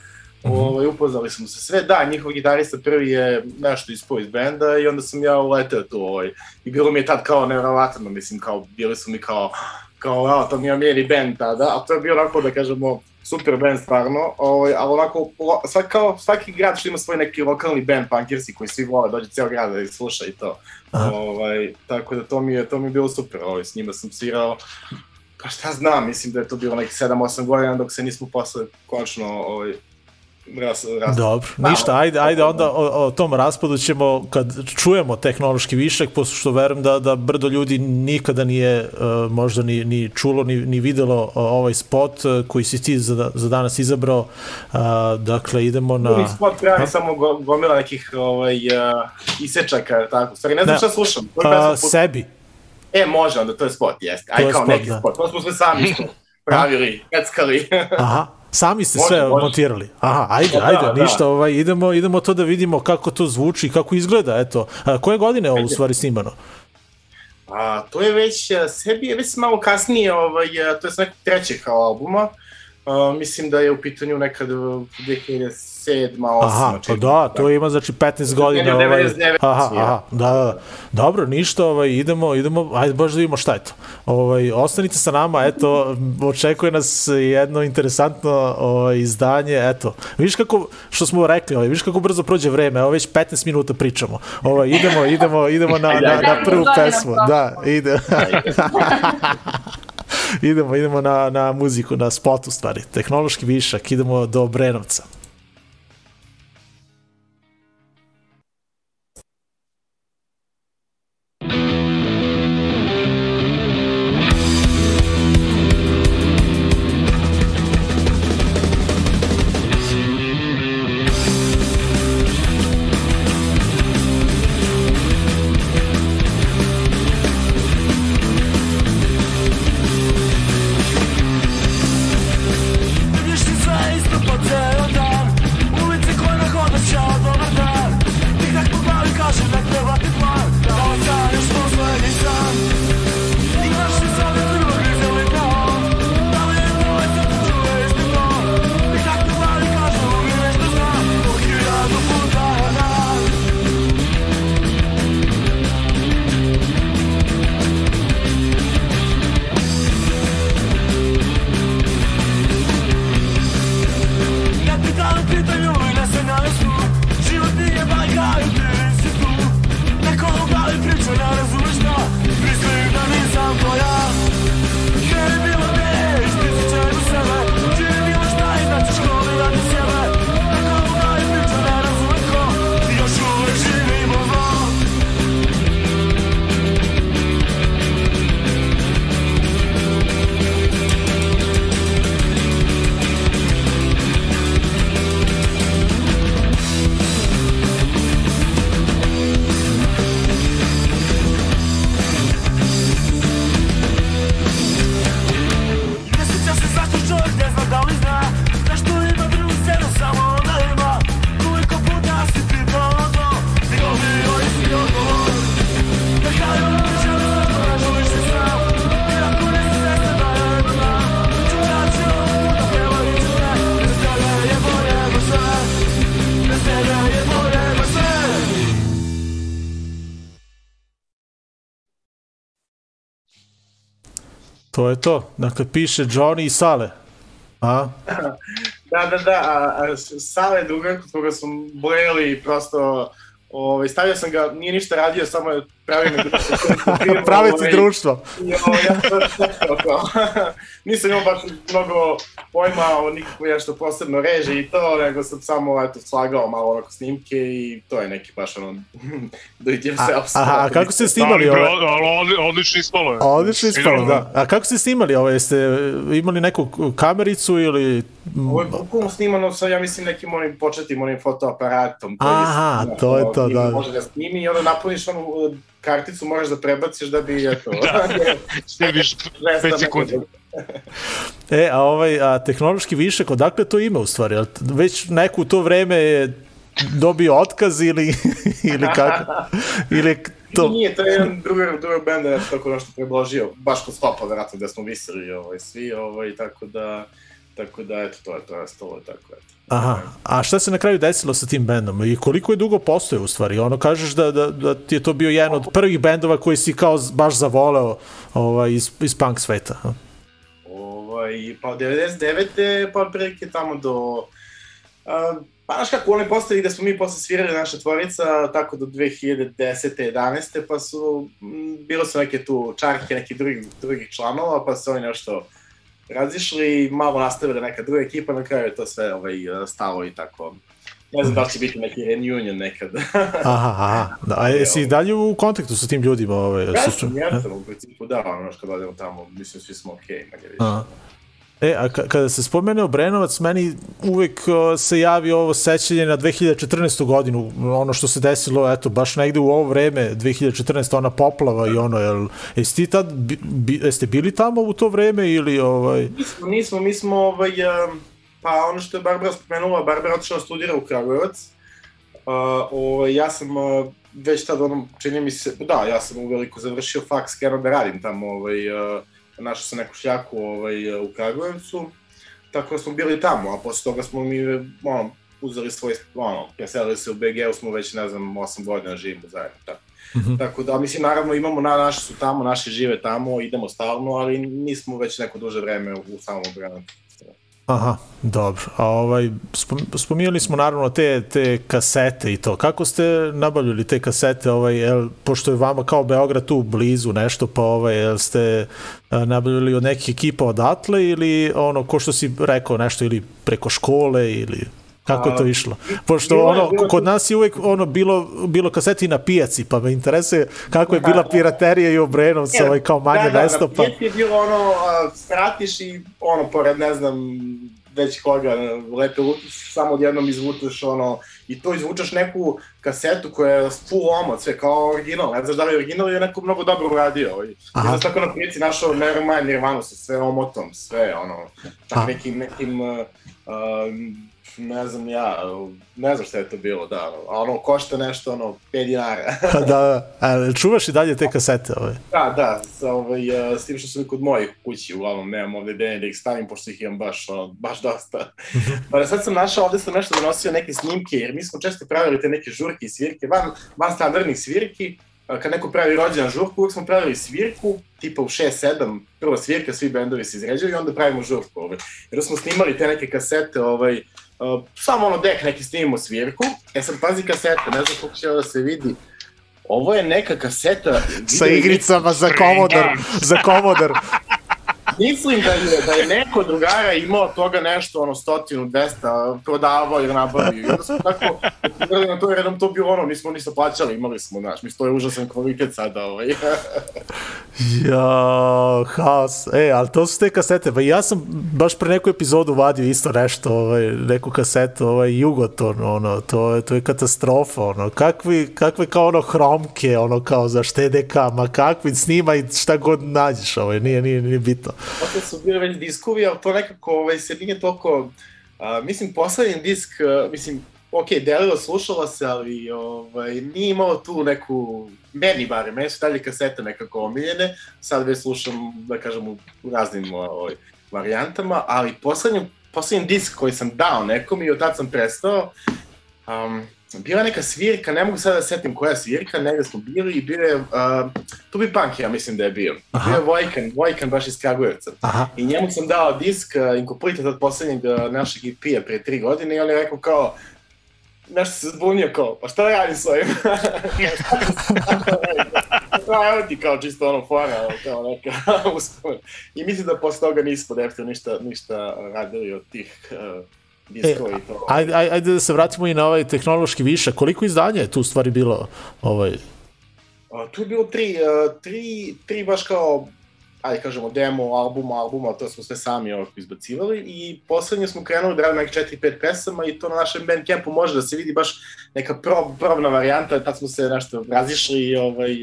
S3: Mhm.
S5: Ovaj, upoznali smo se sve, da, njihov gitarista prvi je nešto ispao iz benda i onda sam ja uleteo tu, ovaj, i bilo mi je tad kao nevjerovatno, mislim, kao, bili su mi kao, kao, to mi je omiljeni band tada, a to je bio onako, da kažemo, super band stvarno, ovaj, ali onako, svak, kao, svaki grad što ima svoj neki lokalni band punkirsi koji svi vole, dođe ceo grad da ih sluša i to.
S3: Aha.
S5: Ovaj, tako da to mi je, to mi je bilo super, ovaj, s njima sam svirao, pa šta znam, mislim da je to bilo nekih 7-8 godina dok se nismo posle konačno ovaj, ras, ras,
S3: Dobro, ništa, ajde, ajde onda o, o tom raspadu ćemo kad čujemo tehnološki višak, pošto što verujem da, da brdo ljudi nikada nije uh, možda ni, ni čulo, ni, ni videlo uh, ovaj spot uh, koji si ti za, za danas izabrao. Uh, dakle, idemo na...
S5: Drugi spot pravi
S3: Ha?
S5: samo go, gomila nekih ovaj, uh, isečaka, tako. U Stvari, ne znam
S3: Ne.
S5: šta slušam. Koju
S3: Uh, sebi.
S5: E, može, onda to je spot, jeste.
S3: To je
S5: Aj, kao
S3: spot,
S5: neki
S3: da.
S5: spot. To smo sve sami isto pravili, peckali.
S3: Aha, sami ste
S5: Može,
S3: sve
S5: može.
S3: montirali. Aha, ajde,
S5: da,
S3: ajde,
S5: da.
S3: ništa, ovaj, idemo, idemo to da vidimo kako to zvuči, kako izgleda, eto. A, koje godine ovo u stvari snimano?
S5: A, to je već, sebi je već malo kasnije, ovaj, to je s nekog trećeg kao albuma. A, mislim da je u pitanju nekad 2007 8
S3: Aha, pa da, to ima znači 15 godina. Ovaj,
S5: 99
S3: aha,
S5: ja.
S3: aha, da, da. Dobro, ništa, ovaj, idemo, idemo, ajde baš da vidimo šta je to. Ovaj, ostanite sa nama, eto, očekuje nas jedno interesantno ovaj, izdanje, eto. Viš kako, što smo rekli, ovaj, viš kako brzo prođe vreme, evo već 15 minuta pričamo. Ovaj, idemo, idemo, idemo na, na, na prvu pesmu. Da, ide. idemo, idemo na, na muziku, na spot u stvari. Tehnološki višak, idemo do Brenovca. To je to. Dakle, piše Johnny i Sale. A?
S5: Da, da, da, a, a Sale je drugar kod koga smo bojali i prosto Ovaj, stavio sam ga, nije ništa radio, samo je pravio me društvo.
S3: Praviti društvo.
S5: Ovaj, ja sam to. Nisam imao baš mnogo pojma o nikakvo nešto posebno reži i to, nego sam samo eto, slagao malo onako snimke i to je neki baš ono do it yourself.
S3: Aha, a kako ste snimali
S4: ali odlično ispalo je.
S3: Odlično ispalo,
S4: Idemo.
S3: da. A kako ste snimali ovo? Jeste imali neku kamericu ili...
S5: Ovo je bukvalno snimano sa, ja mislim, nekim onim početnim onim fotoaparatom.
S3: Aha, to je to, da.
S5: Može da snimi i onda napuniš onu karticu, možeš da prebaciš da bi, eto,
S4: Snimiš 5 sekundi.
S3: E, a ovaj a, tehnološki višak, odakle to ima u stvari? Već neku to vreme je dobio otkaz ili, ili kako? Ili to...
S5: Nije, to je jedan drugi, drugi band da je tako nešto predložio, baš kod stopa, verovatno, gde smo visili ovaj, svi, ovaj, tako da, tako da, eto, to je to ostalo, tako, eto.
S3: Aha, a šta se na kraju desilo sa tim bendom i koliko je dugo postoje u stvari? Ono kažeš da, da, da ti je to bio jedan od prvih bendova koji si kao baš zavoleo ovaj, iz, iz punk sveta. a?
S5: Ovaj, pa od 99. pa otprilike tamo do... A, pa znaš kako, oni postavi gde smo mi posle svirali naša tvorica, tako do 2010. 11. pa su, m, bilo su neke tu čarke nekih drugih, drugih članova, pa su oni nešto razišli malo nastavili neka druga ekipa, na kraju je to sve ovaj, stalo i tako. Ne znam da li će biti neki reunion nekad.
S3: Aha, aha. Da, a jesi i dalje u kontaktu sa tim ljudima? Ovaj,
S5: ja
S3: sa-
S5: sam, ja sam u principu da, ono što odemo tamo, mislim svi smo okej, okay, manje više.
S3: Aha. E, a ka- kada se spomene Obrenovac, meni uvek se javi ovo sećanje na 2014. godinu, ono što se desilo, eto, baš negde u ovo vreme, 2014. ona poplava i ono, jel, jesi ti tad, bi, jeste bili tamo u to vreme ili, ovaj,
S5: Nismo, nismo, mi smo, ovaj, pa ono što je Barbara spomenula, Barbara otišla studira u Kragujevac. Uh, ovaj, ja sam uh, već tad, ono, čini mi se, da, ja sam uveliko završio faks, krenuo da radim tamo, ovaj, uh, našao sam neku šljaku ovaj, u Kragujevcu, tako da smo bili tamo, a posle toga smo mi, ono, uzeli svoj, ono, preselili se u BG-u, smo već, ne znam, 8 godina živimo zajedno, tako.
S3: Mhm.
S5: Tako da, mislim, naravno imamo, na, naši su tamo, naši žive tamo, idemo stalno, ali nismo već neko duže vreme u samom Obrenovcu.
S3: Aha, dobro. A ovaj, spom, spominjali smo naravno te, te kasete i to. Kako ste nabavljali te kasete, ovaj, jel, pošto je vama kao Beograd tu blizu nešto, pa ovaj, jel ste a, nabavljali od nekih ekipa odatle ili ono, ko što si rekao, nešto ili preko škole ili kako je to išlo? Pošto ono, kod nas je uvek ono, bilo, bilo kaseti na pijaci, pa me interesuje kako je bila piraterija i u Obrenovcu, ovaj, kao manje
S5: da, da,
S3: mesto,
S5: Da,
S3: pa...
S5: da, je bilo ono, a, spratiš i ono, pored, ne znam, već koga, lepe lutiš, samo odjednom izvučeš ono, i to izvučeš neku kasetu koja je full omot, sve kao original, ne znaš da li je original ili je neko mnogo dobro uradio. Ovaj.
S3: Aha.
S5: Sam tako na prilici našao Nevermind Nirvana sa sve omotom, sve ono, čak
S3: Aha.
S5: nekim, nekim, uh, uh, ne znam ja, ne znam šta je to bilo, da, ono, košta nešto, ono, 5 dinara.
S3: da, da. A, čuvaš i dalje te kasete? Ovaj?
S5: Da, da, sa, ovaj, uh, s tim što sam kod mojih kući, uglavnom nemam ovde gde da ih stavim, pošto ih imam baš, ono, baš dosta. pa da sad sam našao, ovde sam nešto donosio neke snimke, jer mi smo često pravili te neke žurke i svirke, van, van standardnih svirki, a, kad neko pravi rođendan žurku, uvijek smo pravili svirku, tipa u 6-7, prva svirka, svi bendovi se izređaju i onda pravimo žurku. Ovaj. Jer smo snimali te neke kasete, ovaj, uh, samo ono dek neki snimimo svirku, e sad pazi kasete, ne znam koliko će da se vidi, Ovo je neka kaseta...
S3: Sa igricama za komodor, za komodor.
S5: Mislim da je, da je neko drugara imao toga nešto, ono, stotinu, dvesta, prodavao ili nabavio. I onda smo tako, gledali na to, jer nam to bilo ono, nismo ništa plaćali, imali smo, znaš, mislim, to je užasan kvalitet sada, ovaj.
S3: Ja, haos. E, ali to su te kasete. Pa ja sam baš pre neku epizodu vadio isto nešto, ovaj, neku kasetu, ovaj, Jugoton, ono, to je, to je katastrofa, ono, kakvi, kakve kao ono hromke, ono, kao za TDK, ma kakvi, snimaj šta god nađeš, ovaj, nije, nije, nije bitno.
S5: Posle su bili već diskovi, ali to nekako ovaj, se nije toliko... A, mislim, poslednji disk, a, mislim, ok, delilo, slušalo se, ali ovaj, nije imalo tu neku, meni barem, meni su dalje kasete nekako omiljene, sad već slušam, da kažem, u raznim ovaj, varijantama, ali poslednji, poslednji disk koji sam dao nekom i od tad sam prestao, um, bila neka svirka, ne mogu sada da setim koja svirka, negde smo bili i bio je, uh, tu bi punk, ja mislim da je bio.
S3: Aha.
S5: Bio je Vojkan, Vojkan baš iz Kragujevca.
S3: Aha.
S5: I njemu sam dao disk uh, Incomplete od poslednjeg uh, našeg EP-a pre tri godine i on je rekao kao, nešto se zbunio kao, pa šta radi s ovim? Pa evo ti kao čisto ono fora, kao neka uspomena. I mislim da posle toga nismo definitivno ništa, ništa radili od tih uh, i to.
S3: Ajde, ajde, da se vratimo i na ovaj tehnološki višak. Koliko izdanja je tu u stvari bilo? Ovaj,
S5: A, tu je bilo tri, uh, tri, tri baš kao, ajde kažemo, demo albuma, albuma, to smo sve sami ovako izbacivali i poslednje smo krenuli da radimo nekih 4-5 pesama i to na našem Bandcampu može da se vidi baš neka prob, probna varijanta, tad smo se nešto razišli i ovaj,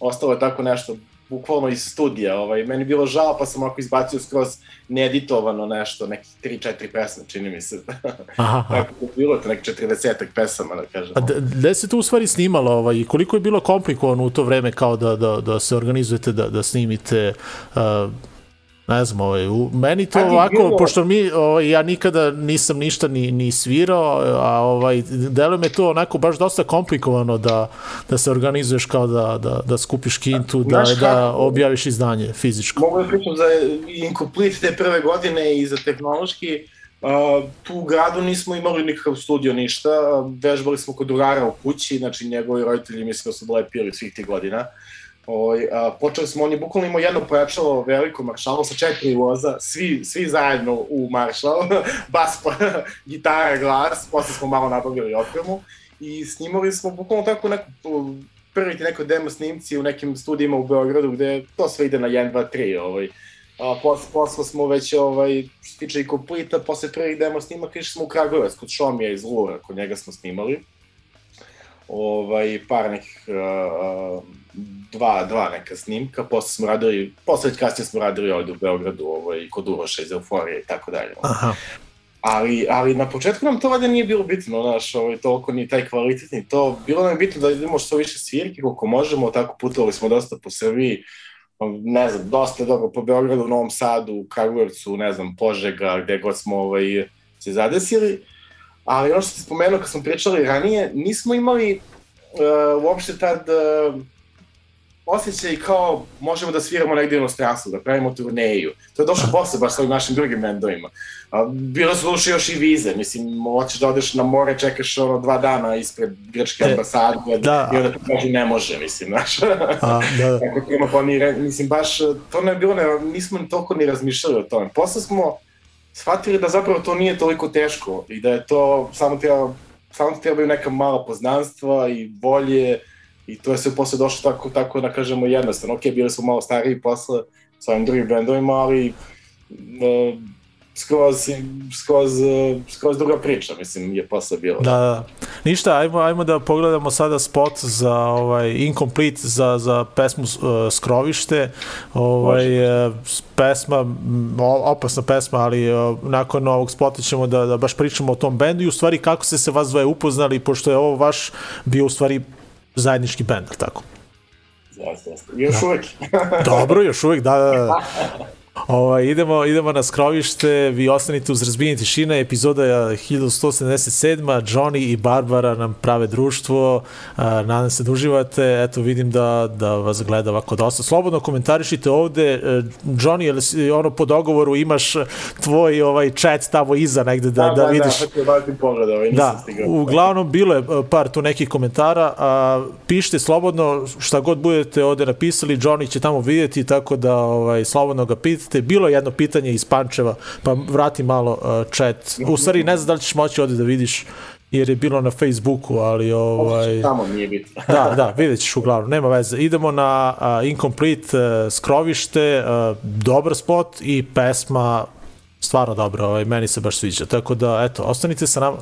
S5: ostalo je tako nešto bukvalno iz studija, ovaj, meni bilo žao pa sam ovako izbacio skroz needitovano nešto, nekih 3-4 pesme, čini mi se.
S3: aha, aha.
S5: Tako da je bilo to nekih 40 pesama, da kažem.
S3: A de- gde se tu u stvari snimalo ovaj, koliko je bilo komplikovano u to vreme kao da, da, da se organizujete, da, da snimite uh, ne znam, ovaj, u, meni to
S5: je
S3: ovako,
S5: bilo-
S3: pošto mi, ovaj, ja nikada nisam ništa ni, ni svirao, a ovaj, deluje me to onako baš dosta komplikovano da, da se organizuješ kao da, da, da skupiš kintu, da,
S5: Znaš
S3: da
S5: kako?
S3: objaviš izdanje fizičko.
S5: Mogu da pričam za Incomplete te prve godine i za tehnološki. Uh, tu u gradu nismo imali nikakav studio, ništa. Vežbali smo kod drugara u kući, znači njegovi roditelji mislim da su lepili svih tih godina. Oj, uh, počeli smo, on je bukvalno imao jedno pojačalo veliko maršalo sa četiri voza, svi, svi zajedno u maršal, bas, pa, gitara, glas, posle smo malo nabavili opremu i snimali smo bukvalno tako neku prvi ti neko demo snimci u nekim studijima u Beogradu gde to sve ide na 1, 2, 3, ovaj. A posle, posle smo već, ovaj, što se tiče i komplita, posle prvih demo snimaka išli smo u Kragujevac, kod Šomija iz Lura, kod njega smo snimali. Ovaj, par nekih, uh, dva, dva neka snimka, posle smo radili, posle kasnije smo radili ovde u Beogradu, ovaj, kod Uroša iz Euforije i tako dalje.
S3: Aha.
S5: Ali, ali na početku nam to valjda nije bilo bitno, znaš, ovaj, toliko ni taj kvalitet, ni to. Bilo nam je bitno da idemo što više svirki, koliko možemo, tako putovali smo dosta po Srbiji, ne znam, dosta dobro po Beogradu, Novom Sadu, Kragujevcu, ne znam, Požega, gde god smo ovaj, se zadesili. Ali ono što ste spomenuo kad smo pričali ranije, nismo imali uh, uopšte tad uh, osjećaj kao možemo da sviramo negde u inostranstvu, da pravimo turneju. To je došlo posle baš sa ovim našim drugim bendovima. Bilo su došli još i vize, mislim, hoćeš da odeš na more, čekaš ono dva dana ispred grčke
S3: E,
S5: ambasade
S3: da.
S5: i onda ti kaže ne može, mislim, znaš.
S3: A, da, da.
S5: Tako treba planirati, mislim, baš, to ne je bilo, ne, nismo ni toliko ni razmišljali o tome. Posle smo shvatili da zapravo to nije toliko teško i da je to, samo treba, samo trebaju neka mala poznanstva i volje i to je sve posle došlo tako, tako da kažemo jednostavno. Ok, bili smo malo stariji posle sa ovim drugim bendovima, ali uh, skroz, skroz, skroz druga priča, mislim, je posle bilo.
S3: Da, da. Ništa, ajmo, ajmo da pogledamo sada spot za ovaj Incomplete za, za pesmu uh, Skrovište. Ovaj uh, pesma opasna pesma, ali uh, nakon ovog spota ćemo da, da baš pričamo o tom bendu i u stvari kako ste se vas dvoje upoznali pošto je ovo vaš bio u stvari zajednički bend, tako?
S5: Jeste, jeste. Još uvek.
S3: Dobro, još uvijek, da, da, da. Ovaj, idemo, idemo na skrovište, vi ostanite uz razbijenje tišine, epizoda je 1177. Johnny i Barbara nam prave društvo, a, nadam se da uživate, eto vidim da, da vas gleda ovako dosta. Slobodno komentarišite ovde, e, Johnny, jel ono po dogovoru imaš tvoj ovaj chat tamo iza negde da, da, vidiš?
S5: Da, da, da, pogled, ovaj,
S3: Da, uglavnom bilo je e, par tu nekih komentara, a pišite slobodno šta god budete ovde napisali, Johnny će tamo vidjeti, tako da ovaj, slobodno ga pitate. Bilo je jedno pitanje iz Pančeva, pa vrati malo uh, chat. U stvari ne znam da li ćeš moći ovde da vidiš, jer je bilo na Facebooku, ali ovaj...
S5: Tamo nije bitno.
S3: Da, da, vidjet ćeš uglavnom, nema veze. Idemo na uh, Incomplete uh, skrovište, uh, dobar spot i pesma stvarno dobra, ovaj, meni se baš sviđa. Tako da, eto, ostanite sa nama.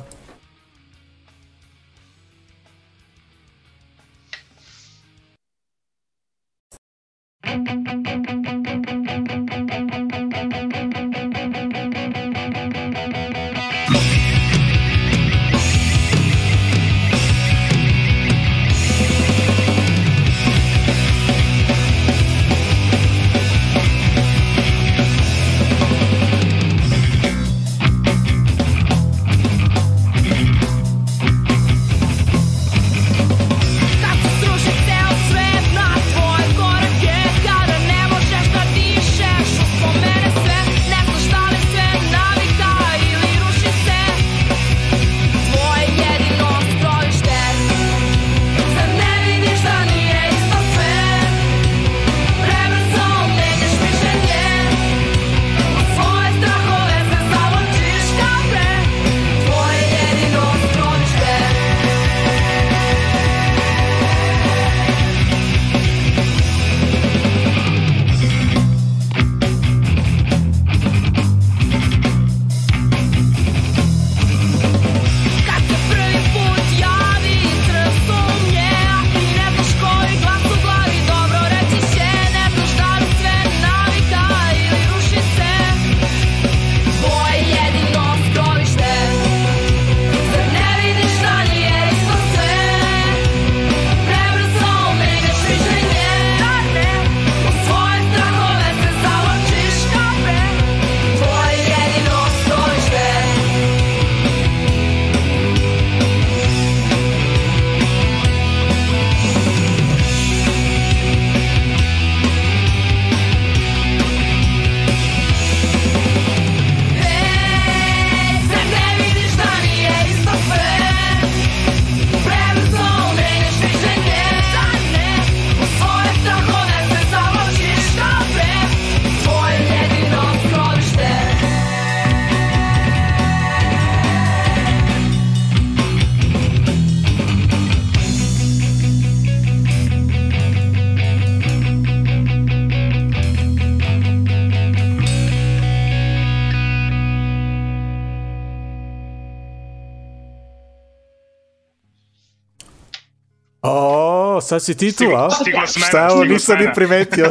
S3: Sad si ti tu, a?
S4: Stigla smena,
S3: Šta je ovo, nisam ni primetio.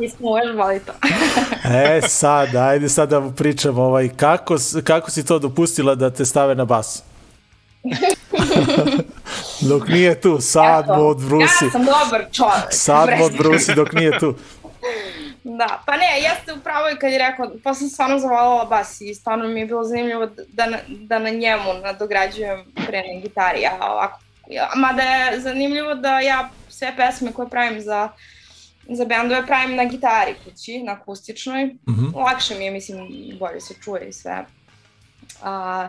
S6: Nismo uvežbali to.
S3: e, sad, ajde sad da pričamo, ovaj, kako, kako si to dopustila da te stave na bas? dok nije tu, sad mu odbrusi.
S6: Ja sam dobar čovek.
S3: Sad mu odbrusi dok nije tu.
S6: Da, pa ne, jeste upravo i kad je rekao, pa sam stvarno zavolala bas i stvarno mi je bilo zanimljivo da, da na njemu nadograđujem pre na gitari, a ovako, mada je zanimljivo da ja sve pesme koje pravim za, za bendove pravim na gitari kući, na akustičnoj,
S3: Mhm.
S6: lakše mi je, mislim, bolje se čuje i sve. A,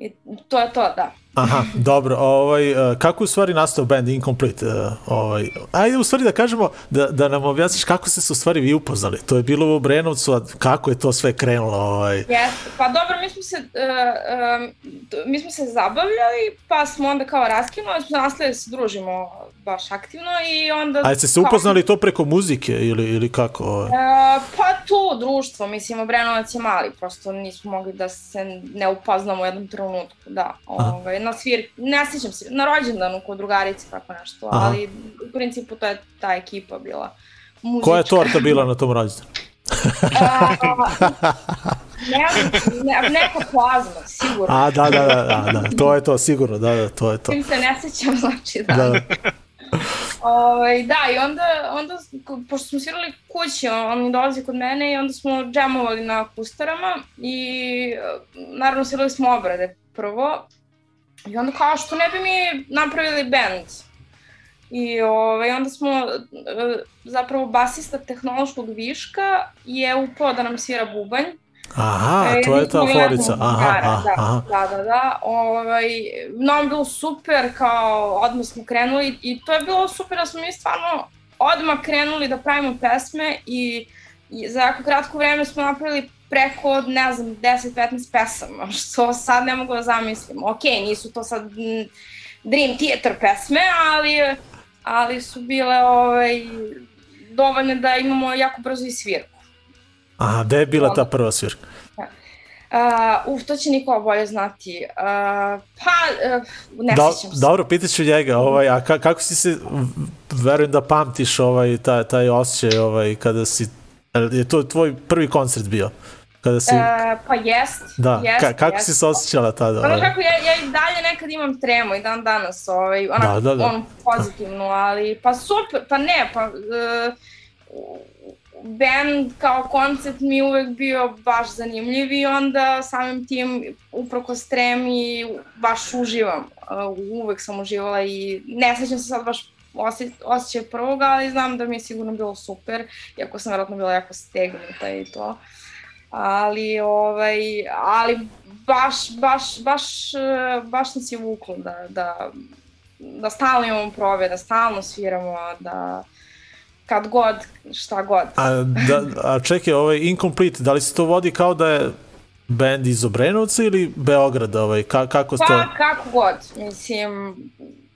S6: i to je to, da.
S3: Aha, dobro, ovaj, e, kako u stvari nastao band Incomplete? e, Ovaj, ajde u stvari da kažemo, da, da nam objasniš kako ste se u stvari vi upoznali. To je bilo u Obrenovcu, a kako je to sve krenulo? Ovaj.
S6: Jeste, pa dobro, mi smo se, uh, um, mi smo se zabavljali, pa smo onda kao raskinuli, nastavili da se družimo baš aktivno i onda...
S3: A jeste se upoznali to preko muzike ili, ili kako? Ovaj?
S6: Uh, pa tu društvo, mislim, Obrenovac je mali, prosto nismo mogli da se ne upoznamo u jednom trenutku, da. Ovaj, na svir, ne sjećam se, na rođendanu kod drugarice, tako nešto,
S3: Aha.
S6: ali u principu to je ta ekipa bila. Muzička.
S3: Koja je torta bila na tom rođendanu?
S6: ne, ne, neka plazma, sigurno.
S3: A, da, da, da, da, da, to je to, sigurno, da, da, to je to.
S6: Tim se ne sećam, znači da.
S3: Da, da.
S6: Ovaj, da, i onda, onda, pošto smo svirali kući, on, on dolazi kod mene i onda smo džemovali na kustarama i naravno svirali smo obrade prvo. I onda kao što ne bi mi napravili band. I ovaj, onda smo, e, zapravo basista tehnološkog viška je upao da nam svira bubanj.
S3: Aha,
S6: E,
S3: to je ta forica. Aha,
S6: gitara,
S3: aha,
S6: da,
S3: aha.
S6: Da, da, da. Ovaj, nam bilo super, kao odmah smo krenuli i to je bilo super da smo mi stvarno odmah krenuli da pravimo pesme i, i za jako kratko vreme smo napravili preko, ne znam, 10-15 pesama, što sad ne mogu da zamislim. Ok, nisu to sad mm, Dream Theater pesme, ali, ali su bile ovaj, dovoljne da imamo jako brzo i svirku.
S3: Aha, gde je bila ta prva svirka?
S6: Uh, uf, to će Nikola bolje znati. Uh, pa, uh, ne
S3: Do,
S6: sjećam se.
S3: dobro, pitaću njega, ovaj, a ka, kako si se, verujem da pamtiš ovaj, taj, taj osjećaj ovaj, kada si, je to tvoj prvi koncert bio? Kada si,
S6: Uh, pa jest,
S3: da,
S6: jest,
S3: ka, kako
S6: jest.
S3: si se osjećala tada?
S6: Ono
S3: Ovaj?
S6: kako ja, ja i dalje nekad imam tremu i dan danas, ovaj, onako,
S3: Da, da, da.
S6: ono pozitivnu, ali pa super, pa ne, pa uh, band kao koncept mi uvek bio baš zanimljiv i onda samim tim uprkos tremi baš uživam. Uh, uvek sam uživala i ne sećam se sad baš osje, osjećaj prvog, ali znam da mi je sigurno bilo super, iako sam vjerojatno bila jako stegnuta i to. Ali, ovaj, ali baš, baš, baš, baš nas je vuklo da, da, da stalno imamo prove, da stalno sviramo, da kad god, šta god.
S3: A, da, a čekaj, ovaj Incomplete, da li se to vodi kao da je band iz Obrenovca ili Beograda? Ovaj, ka, kako to?
S6: Pa kako god, mislim,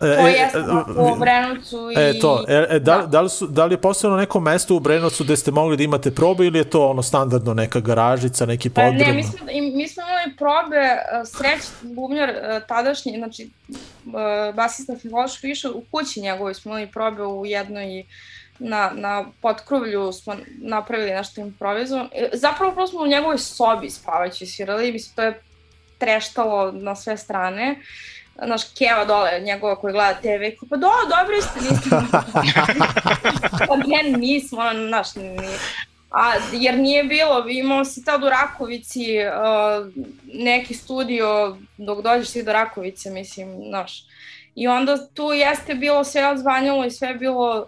S3: E,
S6: to
S3: e,
S6: jeste
S3: e,
S6: u Obrenovcu i...
S3: E, to, e, e, da, da. li su, da li je postojano neko mesto u Brenovcu gde ste mogli da imate probe ili je to ono standardno neka garažica, neki
S6: Pa
S3: podrum?
S6: ne, mi smo, mi smo imali probe, sreć bubnjar tadašnji, znači basista Filološko više u kući njegovoj smo imali probe u jednoj na, na potkrovlju smo napravili nešto improvizovan. E, Zapravo prvo smo u njegovoj sobi spavajući svirali, mislim to je treštalo na sve strane. Naš Keva dole, njegova koji gleda TV, kao, pa do, dobro ste, niste. pa ne, nismo, ono, naš, nije. A, jer nije bilo, imao si tad u Rakovici uh, neki studio dok dođeš ti do Rakovice, mislim, znaš. I onda tu jeste bilo sve odzvanjalo i sve bilo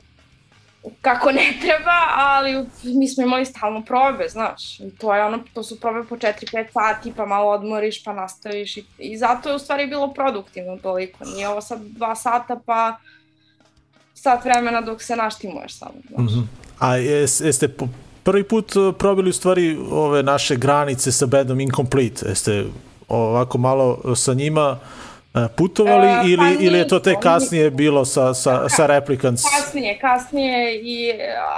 S6: kako ne treba, ali mi smo imali stalno probe, znaš. To je ono, to su probe po 4-5 sati, pa malo odmoriš, pa nastaviš. I, I zato je u stvari bilo produktivno toliko. Nije ovo sad dva sata, pa sat vremena dok se naštimuješ samo, znaš.
S3: Mhm. A jes, jeste po, prvi put uh, probili u stvari ove naše granice sa bandom Incomplete? Jeste ovako malo sa njima uh, putovali
S6: E, pa
S3: ili, ili je to
S6: nismo,
S3: kasnije bilo sa, sa, sa Replicants?
S6: Kasnije, kasnije i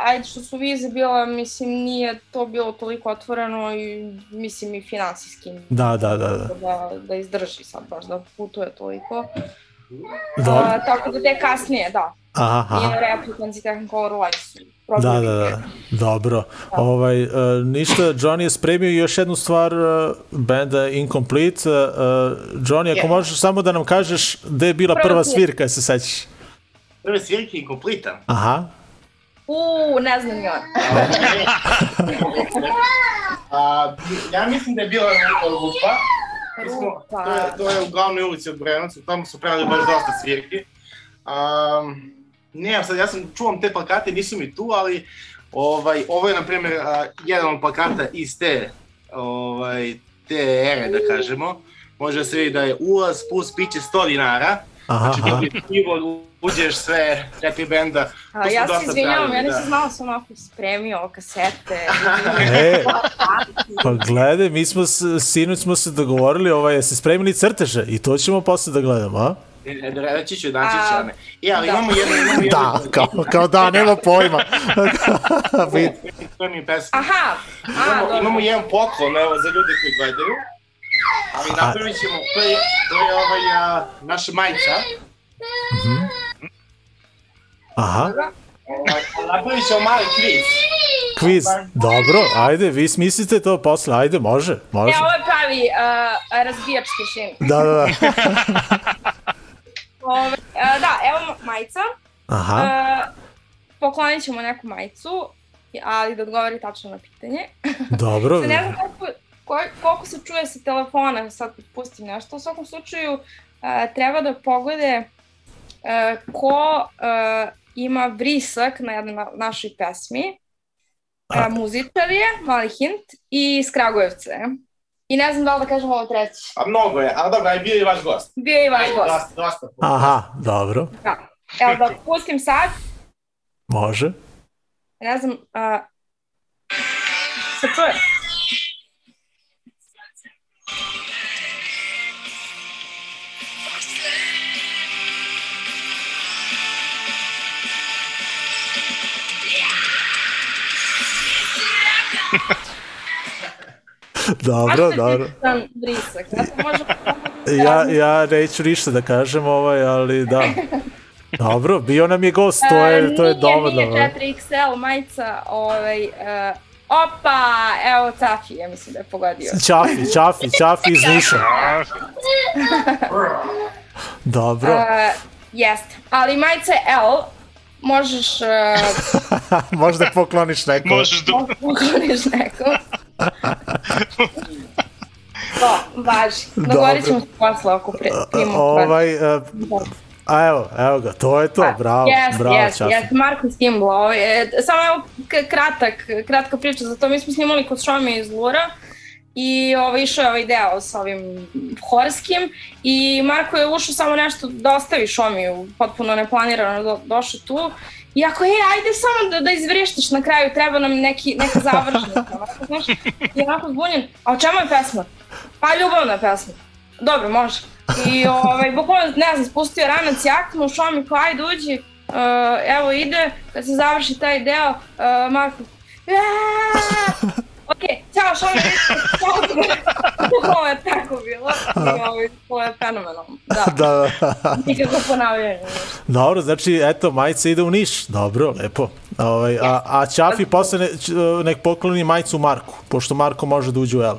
S6: ajde što su vize bila, mislim nije to bilo toliko otvoreno i mislim i finansijski
S3: Da, da, da, da.
S6: da, da izdrži sad baš da putuje toliko.
S3: Dobro.
S6: Uh, tako da te kasnije, da.
S3: Aha,
S6: I
S3: aha.
S6: Replicants i Technicolor Live su
S3: Da, da, da. Dobro. Ovaj, uh, ništa, Johnny je spremio još jednu stvar uh, benda Incomplete. Uh, Johnny, ako
S5: Je.
S3: možeš samo da nam kažeš gde je bila
S6: Prva
S3: prva
S6: svirka.
S3: se sećaš?
S5: Prve svirke inkomplita.
S3: Aha.
S6: Uuu, ne znam on.
S5: A, ja mislim da je bila Rupa.
S6: Rupa.
S5: to, je, to je u glavnoj ulici od Brenovca, tamo su pravili baš dosta svirki. Um, ne, sad ja sam čuvam te plakate, nisu mi tu, ali ovaj, ovo je, na primjer, jedan od plakata iz te, ovaj, te ere, da kažemo. Može da se vidi da je ulaz plus piće 100 dinara.
S3: Aha,
S5: Znači, pivo, uđeš sve, četiri benda.
S6: A, ja se izvinjavam, ja nisam
S5: da.
S6: znala sam onako spremio kasete.
S3: E, pa gledaj, mi smo, sinoć smo se dogovorili, ovaj, jeste spremili crteže i to ćemo posle da gledamo, a?
S5: E, e, Reći ću, naći
S6: A,
S5: će. E, ali
S6: da.
S5: imamo jednu, imamo jednu...
S3: Da, kao, kao da, nema pojma.
S5: To mi je pesma.
S6: Aha, a,
S5: Imamo,
S6: dobro.
S5: imamo jedan poklon, evo, za ljude koji gledaju. Ali napravit ćemo, to je, to je ovaj, a, naša majica.
S3: Aha,
S5: Ovaj, napravit ćemo mali kviz.
S3: kviz. Dobro, ajde, vi smislite to posle, ajde, može, može.
S6: E, ovo je pravi uh, razbijač tišine.
S3: Da, da, da.
S6: Ove, uh, da, evo majica.
S3: Aha,
S6: Uh, poklonit ćemo neku majicu, ali da odgovori tačno na pitanje.
S3: dobro.
S6: Sad ne znam koliko, koliko se čuje sa telefona, sad pustim nešto. U svakom slučaju uh, treba da pogode uh, ko uh, ima vrisak na jednoj na, našoj pesmi.
S3: A.
S6: Uh, muzičar je, mali hint, i iz Kragujevca je. I ne znam da li da kažem ovo treći.
S5: A mnogo je, ali dobro, je bio i vaš gost.
S6: Bio je i vaš gost.
S5: Dosta, dosta.
S3: Aha, dobro,
S6: Da. Evo da pustim sad,
S3: može.
S6: ne znam, uh, se čuje?
S3: Dobro, dobro.
S6: Vrisak. Zato može...
S3: Ja, ja neću ništa da kažem, ovaj, ali da. Dobro, bio nam je gost, to je, to je dovoljno.
S6: Nije,
S3: ovaj.
S6: nije 4XL majica, ovaj, uh, opa, evo Cafi, ja mislim da je pogodio.
S3: Čafi, Čafi, Čafi iz Niša. Dobro,
S6: Uh, jeste, ali majica je L, možeš uh,
S3: možda pokloniš neko.
S4: Možeš da...
S6: pokloniš nekom. To, važi. Dogovorit ćemo se posle oko pre, primog
S3: Ovaj, e, a evo, evo ga, to je to, bravo,
S6: Yes,
S3: bravo,
S6: yes,
S3: Čafi.
S6: yes, Marko Stimbla. Ovaj, e, samo evo kratak, kratka priča za to. Mi smo snimali kod Šome iz Lura i ovaj, išao je ovaj deo sa ovim horskim i Marko je ušao samo nešto da ostavi Šomiju, potpuno neplanirano do, došao tu I ako, e, ajde samo da, da izvreštiš na kraju, treba nam neki, neka završnica, onako, znaš, i onako zbunjen, a o čemu je pesma? Pa ljubavna pesma. Dobro, može. I ovaj, bukvalno, ne znam, spustio ranac jaknu, ušao mi kao, ajde uđi, uh, evo ide, kad se završi taj deo, uh, Marko, "Aaaa!" Ok, ćao Šomi, ćao. Bukvalno je tako bilo. I ovaj, je fenomenalno. Da,
S3: Da, da.
S6: nikako ponavljanje.
S3: Dobro, znači, eto, majica ide u Niš. Dobro, lepo. Ovaj, a, a Ćafi posle ne, nek pokloni majicu Marku, pošto Marko može da uđe u L.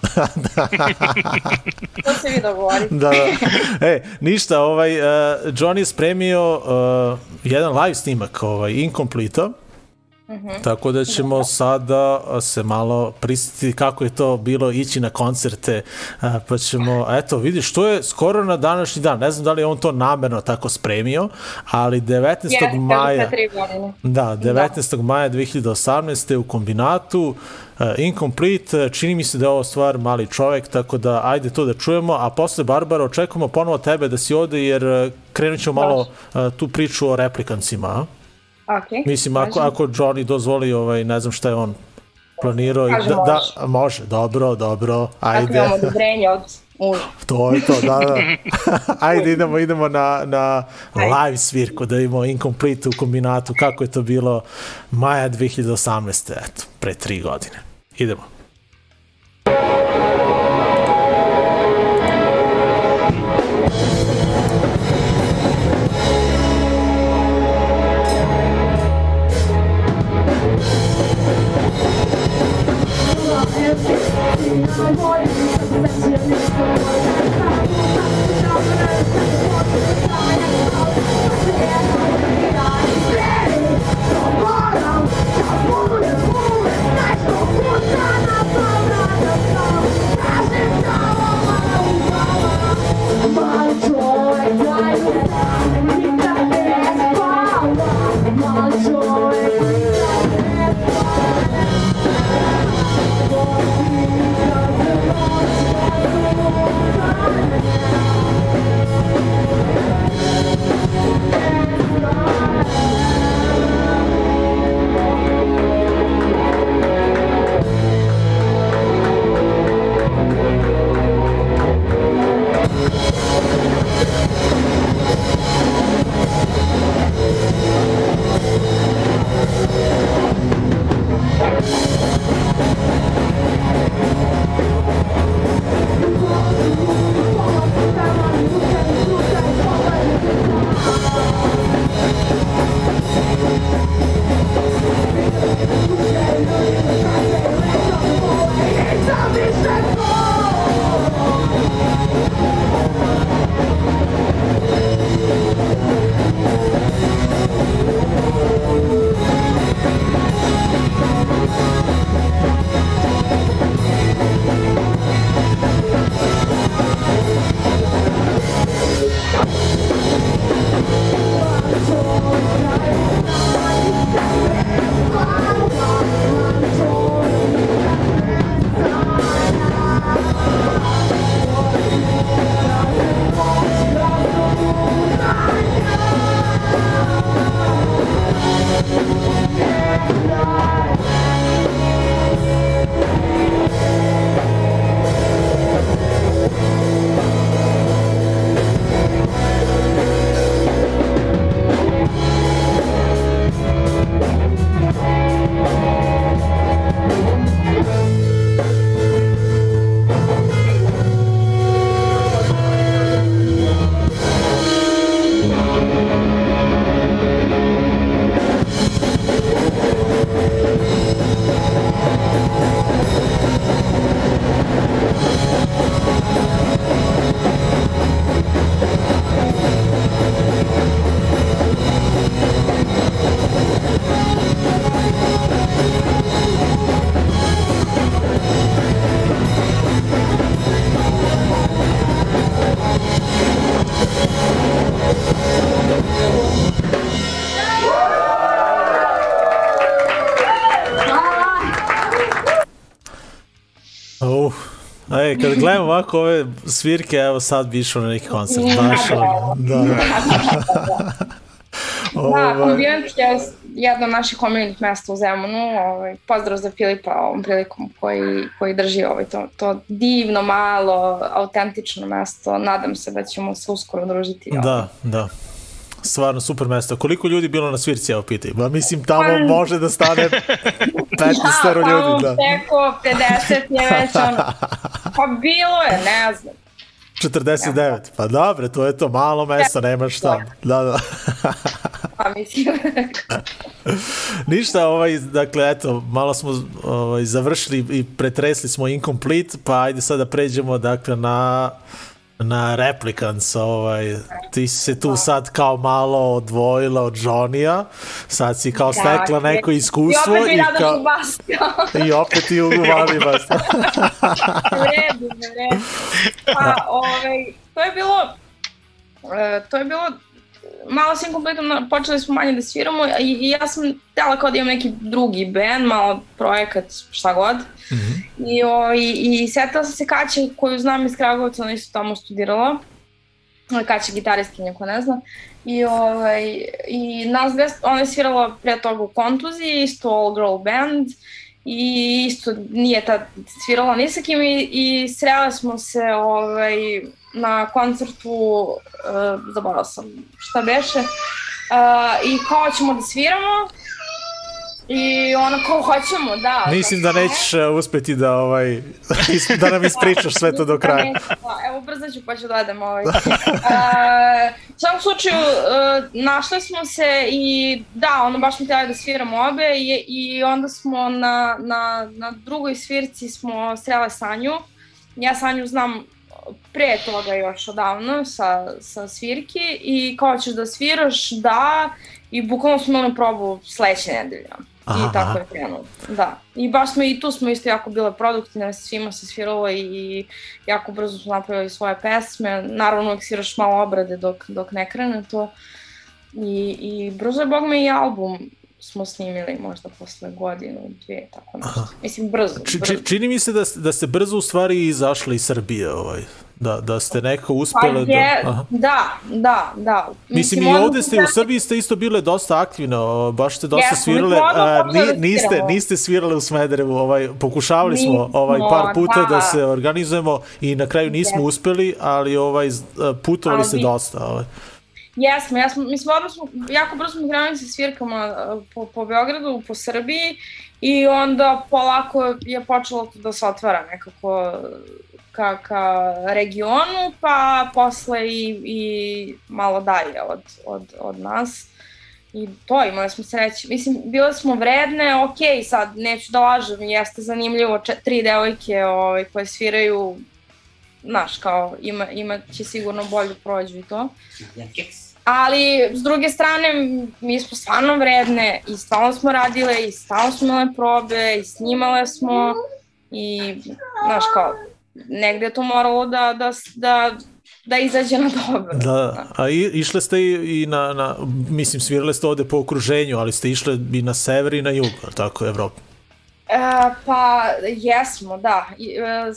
S6: To se vi dogovorite.
S3: Da, da. E, ništa, ovaj, uh, John je spremio uh, jedan live snimak, ovaj, incomplete Tako da ćemo sada se malo prisjetiti kako je to bilo ići na koncerte, pa ćemo, eto, vidiš, to je skoro na današnji dan, ne znam da li je on to namerno tako spremio, ali 19.
S6: Jeste,
S3: maja. Da, 19. maja 2018. u kombinatu Incomplete, čini mi se da je ovo stvar mali čovek, tako da ajde to da čujemo, a posle Barbara očekujemo ponovo tebe da si ovde jer krenut ćemo malo tu priču o replikancima, a?
S6: Ok.
S3: Mislim, ako, ako Johnny dozvoli, ovaj, ne znam šta je on planirao.
S6: Kaže,
S3: da, da,
S6: može.
S3: dobro, dobro,
S6: Ako
S3: ajde.
S6: imamo odobrenje od muža.
S3: To je to, da, da. Ajde, idemo, idemo na, na live svirku, da imamo Incomplete u kombinatu, kako je to bilo maja 2018. Eto, pre tri godine. Idemo. Ej, kad gledam ovako ove svirke, evo sad bi išao na neki koncert, baš ono, da.
S6: Da,
S3: Ovaj,
S6: Ambient je jedno od naših omiljenih mesta u Zemunu. Ovaj, pozdrav za Filipa ovom prilikom koji, koji drži ovaj, to, to divno, malo, autentično mesto. Nadam se da ćemo se uskoro družiti. ovaj.
S3: Da, da. Stvarno super mesto. Koliko ljudi bilo na svirci, evo pitaj. Ba, mislim, tamo
S6: Pa-
S3: može da stane 15
S6: Ja,
S3: ljudi, da.
S6: preko 50 je već ono. Pa bilo je, ne znam.
S3: 49, pa dobre, to je to malo mesto, nema šta. Da, da.
S6: Pa mislim,
S3: Ništa, ovaj, dakle, eto, malo smo ovaj, završili i pretresli smo Incomplete, pa ajde sad da pređemo, dakle, na na Replicants, ovaj, ti si se tu sad kao malo odvojila od Johnny-a, sad si kao stekla neko iskustvo
S6: I opet
S3: i, kao, i opet i uguvali vas.
S6: u redu, u redu. Pa, ovaj, to je bilo, e, to je bilo, malo s Incompleteom počeli smo manje da sviramo i, i ja sam htjela kao da imam neki drugi band, malo projekat, šta god. I, o, i, i setila sam se Kaće, koju znam iz Kragovca, ona isto tamo studirala. Kaća gitaristkinja, ko ne zna. I, ovaj, i nas dve, ona je svirala pre toga u Kontuziji, isto all girl band. I isto nije tad svirala ni sa kim i, i srela smo se ovaj, na koncertu, uh, zaboravila sam šta beše, uh, i kao ćemo da sviramo. I ona kao hoćemo, da.
S3: Mislim da nećeš uh, uspeti da, ovaj, da nam ispričaš sve to do kraja.
S6: Da, neću, da. Evo, brzo ću pa ću da gledam ovaj. Uh, u svakom slučaju, uh, našle smo se i da, ono, baš smo htjeli da sviramo obe i, i onda smo na, na, na drugoj svirci smo srele Sanju ja Sanju znam pre toga još odavno sa, sa svirki i kao ćeš da sviraš, da, i bukvalno smo imali probu sledeće nedelje.
S3: Aha,
S6: I tako je krenulo. Da. I baš smo i tu smo isto jako bile produktivne, svima se sviralo i, jako brzo smo napravili svoje pesme. Naravno uvijek sviraš malo obrade dok, dok ne krene to. I, i brzo je bog me i album smo snimili možda posle godinu, dvije, tako nešto. Mislim, brzo.
S3: Či,
S6: brzo.
S3: čini mi se da, da ste brzo u stvari izašli iz Srbije, ovaj. Da, da ste neko
S6: Pa
S3: uspele
S6: je,
S3: da... Aha.
S6: da, da, da.
S3: Mislim, i
S6: odmah
S3: ovde ste, u
S6: sam-
S3: Srbiji ste isto bile dosta aktivne, baš ste dosta
S6: mi
S3: svirale,
S6: smo
S3: a,
S6: da
S3: ni, niste, niste svirale u Smederevu, ovaj, pokušavali smo
S6: Nismo,
S3: ovaj, par puta da.
S6: da.
S3: se organizujemo i na kraju nismo
S6: Jesmo.
S3: uspeli, ali ovaj, putovali
S6: Ali
S3: ste dosta. Ovaj.
S6: Jesmo, jesmo, mi smo odmah smo, jako brzo smo krenuli sa svirkama uh, po, po Beogradu, po Srbiji i onda polako je počelo to da se otvara nekako ka, ka regionu, pa posle i, i malo dalje od, od, od nas. I to, imali smo sreće. Mislim, bile smo vredne, ok, sad neću da lažem, jeste zanimljivo, če, tri devojke ovaj, koje sviraju, znaš, kao, ima, ima će sigurno bolje prođu i to. Ali, s druge strane, mi smo stvarno vredne i stalno smo radile i stalno smo imale probe i snimale smo i, znaš, kao, negde je to moralo da, da, da, da izađe na dobro.
S3: Da, a i, išle ste i, i na, na, mislim, svirale ste ovde po okruženju, ali ste išle i na sever i na jug, tako, Evrope.
S6: E, pa, jesmo, da. I, e,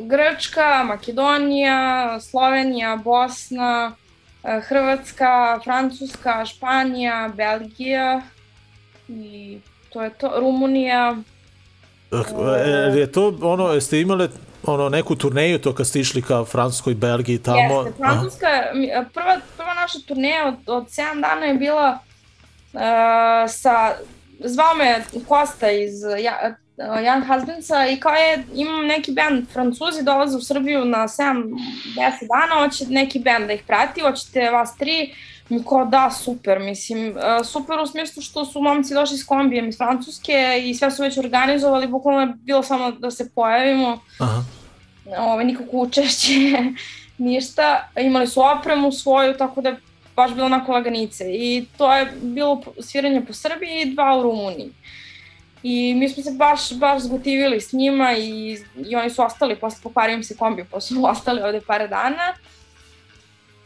S6: Grčka, Makedonija, Slovenija, Bosna, e, Hrvatska, Francuska, Španija, Belgija i to je to, Rumunija.
S3: E, je to ono, jeste imale ono neku turneju to kad ste išli ka Francuskoj, Belgiji, tamo?
S6: Jeste, Francuska, e, prva, prva naša turneja od, od 7 dana je bila uh, sa, zvao me Kosta iz ja, Young Husbandsa i kao je, imam neki band, Francuzi dolaze u Srbiju na 7-10 dana, hoće neki band da ih prati, hoćete vas tri, kao da, super, mislim, uh, super u smislu što su momci došli s kombijem iz Francuske i sve su već organizovali, bukvalno je bilo samo da se pojavimo,
S3: Aha.
S6: ovaj, nikako učešće, ništa. Imali su opremu svoju, tako da je baš bilo onako laganice. I to je bilo sviranje po Srbiji i dva u Rumuniji. I mi smo se baš, baš zgotivili s njima i, i oni su ostali, posle pokvario im se kombi, pa su ostali ovde par dana.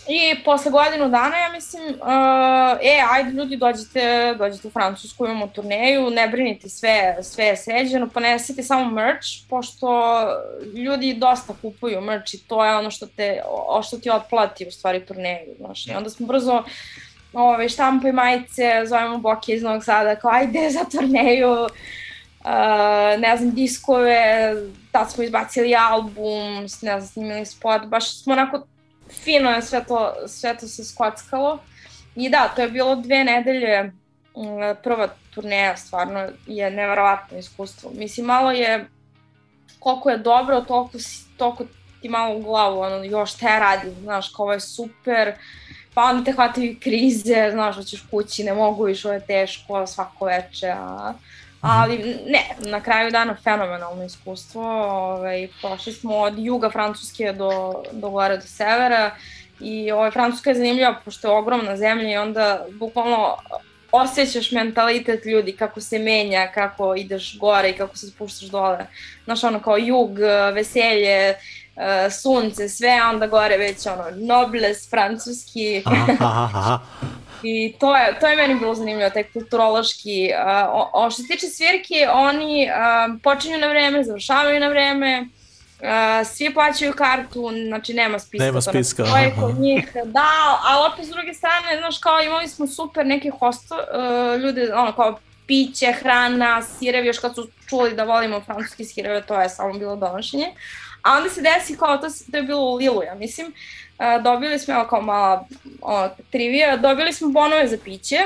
S6: I posle godinu dana, ja mislim, uh, e, ajde ljudi, dođite, dođite u Francusku, imamo turneju, ne brinite, sve, sve je sređeno, ponesite samo merch, pošto ljudi dosta kupuju merch i to je ono što, te, o, što ti otplati u stvari turneju, znaš. I onda smo brzo ove, štampa i majice, zovemo Boke iz Novog Sada, kao ajde za turneju, uh, ne znam, diskove, tad smo izbacili album, ne znam, snimili spot, baš smo onako fino je sve to, sve to se skockalo. I da, to je bilo dve nedelje, prva turneja stvarno je neverovatno iskustvo. Mislim, malo je, koliko je dobro, toliko, toliko ti malo u glavu, ono, još te radim, znaš, kao ovo je super, pa onda te hvataju krize, znaš, hoćeš kući, ne mogu više, ovo je teško, svako veče, a... Ali ne, na kraju dana fenomenalno iskustvo. Ovaj, prošli smo od juga Francuske do, do gore do severa i ovaj, Francuska je zanimljiva pošto je ogromna zemlja i onda bukvalno osjećaš mentalitet ljudi, kako se menja, kako ideš gore i kako se spuštaš dole. Znaš, ono kao jug, veselje, sunce, sve, a onda gore već ono, nobles francuski.
S3: Aha, aha, aha.
S6: I to je, to je meni bilo zanimljivo, taj kulturološki. Uh, o, o, što se tiče svirki, oni uh, počinju na vreme, završavaju na vreme, uh, svi plaćaju kartu, znači nema spiska.
S3: Nema
S6: to ne
S3: spiska,
S6: postoji
S3: aha.
S6: kod njih, da, ali opet s druge strane, znaš, kao imali smo super neke hosto, uh, ljude, ono, kao piće, hrana, sirevi, još kad su čuli da volimo francuski sireve, to je samo bilo donošenje. A onda se desi kao, to, to je bilo u Lilu, ja mislim, uh, dobili smo, evo kao mala ono, trivija, dobili smo bonove za piće,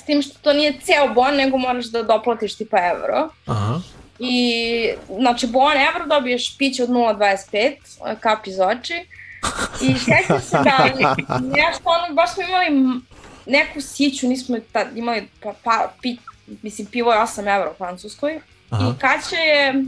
S6: s tim što to nije ceo bon, nego moraš da doplatiš tipa evro.
S3: Aha.
S6: I, znači, bon evro dobiješ piće od 0,25, kap iz oči. I sjećam se da nešto, ono, baš smo imali neku siću, nismo tad imali, pa, pa, pi, mislim, pivo je 8 evra u Francuskoj.
S3: Aha.
S6: I Kaća je,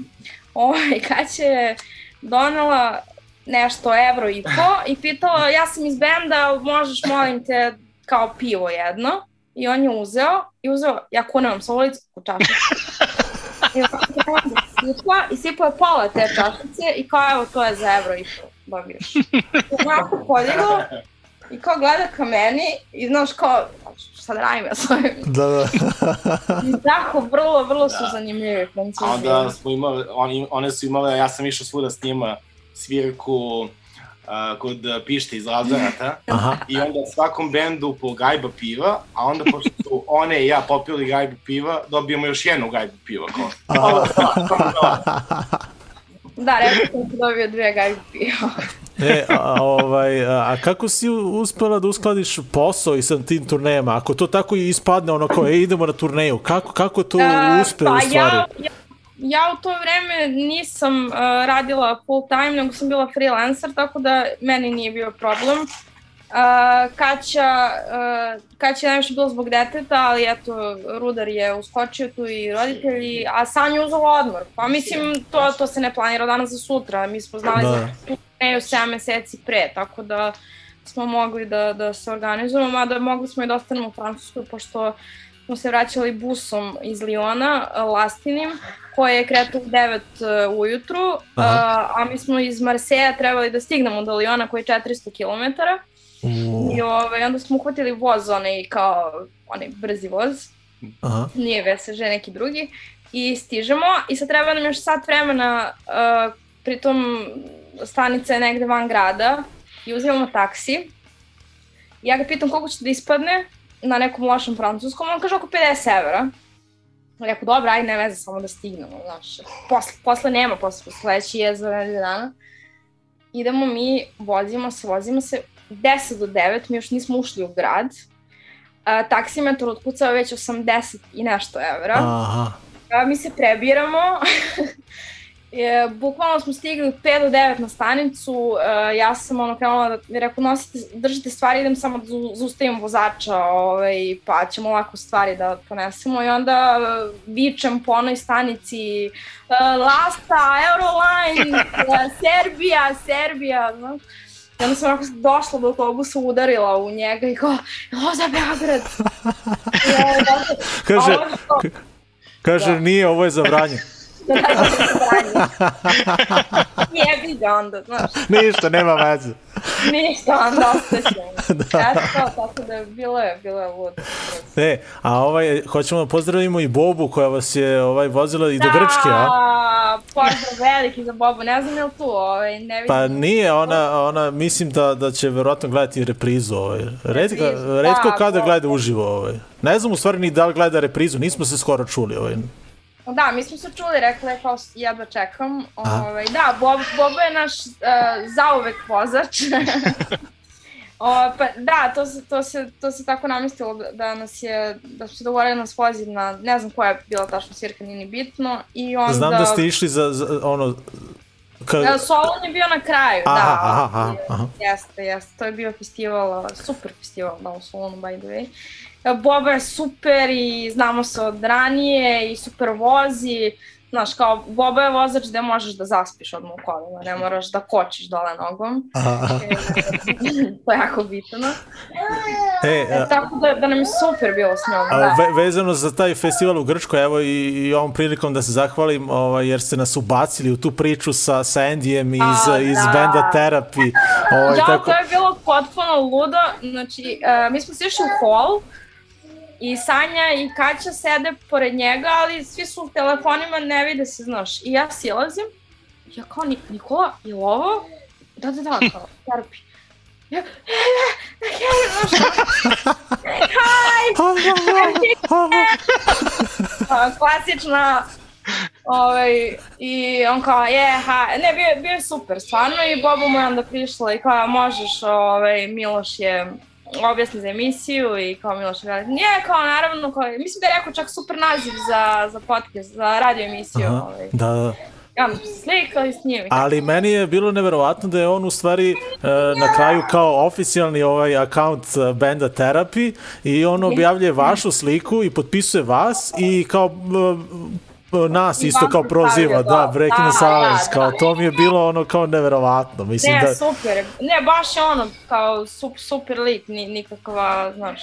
S6: ovaj, Kaća je donela nešto evro i po i pitala ja sam iz benda, možeš molim te kao pivo jedno i on je uzeo i uzeo, ja kunem sa ulicu u čašicu i ovako krenuo da sipa i sipao je pola te čašice i kao evo to je za evro i po dobiješ. I onako podigao i kao gleda ka meni i znaš kao šta da radim ja s ovim.
S3: Da, da.
S6: I tako, vrlo, vrlo su zanimljivi francuzi.
S5: A onda smo imali, oni, one su imale, ja sam išao svuda s njima, svirku a, kod Pište iz Lazarata.
S3: Aha.
S5: I onda svakom bendu po gajba piva, a onda pošto su one i ja popili gajbu piva, dobijemo još jednu gajbu piva. Kao. Ovo.
S6: Da, rekao sam ti dobio dve gajbe piva.
S3: E, a, ovaj, a, kako si uspela da uskladiš posao i sa tim turnejama? Ako to tako i ispadne, ono kao, e, idemo na turneju, kako, kako to uspe
S6: pa
S3: u stvari?
S6: Ja, ja, ja u to vreme nisam uh, radila full time, nego sam bila freelancer, tako da meni nije bio problem. Uh, Kaća, uh, Kaća je najviše bilo zbog deteta, ali eto, Rudar je uskočio tu i roditelji, a Sanja je uzela odmor. Pa mislim, to, to se ne planira danas za sutra. Mi smo znali
S3: Da.
S6: za turneju 7 meseci pre, tako da smo mogli da, da se organizujemo, mada mogli smo i da ostanemo u Francuskoj, pošto smo se vraćali busom iz Liona, lastinim, koje je kretao u 9 uh, ujutru,
S3: Aha.
S6: a mi smo iz Marseja trebali da stignemo do Liona koji je 400 km.
S3: U,
S6: I ovaj, onda smo uhvatili voz, onaj kao, onaj brzi voz,
S3: aha.
S6: nije VSŽ neki drugi, i stižemo i sad treba nam još sat vremena, uh, pritom stanica je negde van grada i uzimamo taksi. Ja ga pitam koliko će da ispadne na nekom lošem francuskom, on kaže oko 50 evra. Rekao, dobro, ajde, ne veze, samo da stignemo, znaš. Posle, posle nema, posle sledeći je za nedelju dana. Idemo mi, vozimo se, vozimo se, 10 do 9, mi još nismo ušli u grad. A, taksimetar otkucao već 80 i nešto evra.
S3: Aha.
S6: A, mi se prebiramo. Je, bukvalno smo stigli od 5 do 9 na stanicu, e, ja sam ono krenula da mi rekao nosite, držite stvari, idem samo da zaustavim vozača, ovaj, pa ćemo lako stvari da ponesemo i onda e, vičem po onoj stanici e, Lasta, Euroline, e, Serbija, Serbija, znaš. I onda sam onako došla do autobusa, udarila u njega i kao, ovo za Beograd. I,
S3: Kaže, kaže,
S6: Da.
S3: nije, ovo je za vranje.
S6: da da se brani. Jebi ga onda, znaš,
S3: Ništa, nema veze.
S6: ništa, onda ostaćemo.
S3: Da.
S6: Eto, tako da bilo je, bilo je ludo.
S3: E, a ovaj, hoćemo da pozdravimo i Bobu koja vas je ovaj, vozila i do Grčke, a?
S6: Da, pozdrav veliki za Bobu, ne znam je li tu, ovaj, ne vidim.
S3: Pa nije, ona, ona mislim da, da će verovatno gledati reprizu. Ovaj. Redko, redko
S6: da,
S3: kada gleda uživo. Ovaj. Ne znam u stvari ni da li gleda reprizu, nismo se skoro čuli. Ovaj.
S6: Da, mi smo se čuli, rekla je kao jedva čekam.
S3: Aha.
S6: Ovaj, da, Bob, Bobo je naš uh, zauvek vozač. o, pa, da, to se, to, se, to se tako namestilo da, da nas je, da su se dogovorili da nas vozi na, ne znam koja je bila tačno svirka, nije ni bitno. I onda...
S3: Znam da ste išli za, za ono... Ka,
S6: E, Solon je bio na kraju,
S3: Aha,
S6: da.
S3: aha, aha, aha.
S6: Jeste, jeste. To je bio festival, super festival da, u Solonu, by the way. Boba je super i znamo se od ranije i super vozi. Znaš, kao, Boba je vozač gde možeš da zaspiš odmah u kolima, ne moraš da kočiš dole nogom. E, to je jako bitno.
S3: E,
S6: E, tako da, da nam je super bilo s njom,
S3: a,
S6: da.
S3: ve, vezano za taj festival u Grčkoj, evo i, i ovom prilikom da se zahvalim, ovaj, jer ste nas ubacili u tu priču sa, sa Andijem iz,
S6: A,
S3: iz
S6: da.
S3: benda Therapy. Ovaj,
S6: Ja,
S3: tako,
S6: to je bilo potpuno ludo. Znači, uh, mi smo se išli u hol i Sanja i Kaća sede pored njega, ali svi su u telefonima, ne vide se, znaš. I ja silazim, ja kao, "Ni- Nikola, je li ovo? Da, da, da, kao, terapi. Ja, e, e, e, znaš, a, klasična Ovaj, I on kao, je, ha, ne, bio, bio je super, stvarno, i Bobo mu je onda prišla i kao, možeš, ovaj, Miloš je objasni za emisiju i kao Miloš rekao, nije, kao, naravno, kao, mislim da je rekao čak super naziv za, za podcast, za radio emisiju,
S3: Aha,
S6: ovaj.
S3: da, da.
S6: I onda smo se slikali s njim. i
S3: Ali meni je bilo neverovatno da je on u stvari e, na kraju kao oficijalni ovaj akaunt e, benda Therapy i on objavljuje vašu sliku i potpisuje vas i kao e, nas
S6: I
S3: isto kao proziva, da. Breaking
S6: Da,
S3: Silence,
S6: da,
S3: kao
S6: da.
S3: to mi je bilo ono kao neverovatno, mislim
S6: Ne,
S3: da...
S6: super. je. Ne, baš je ono, kao sup, super lik, ni, nikakva, znaš,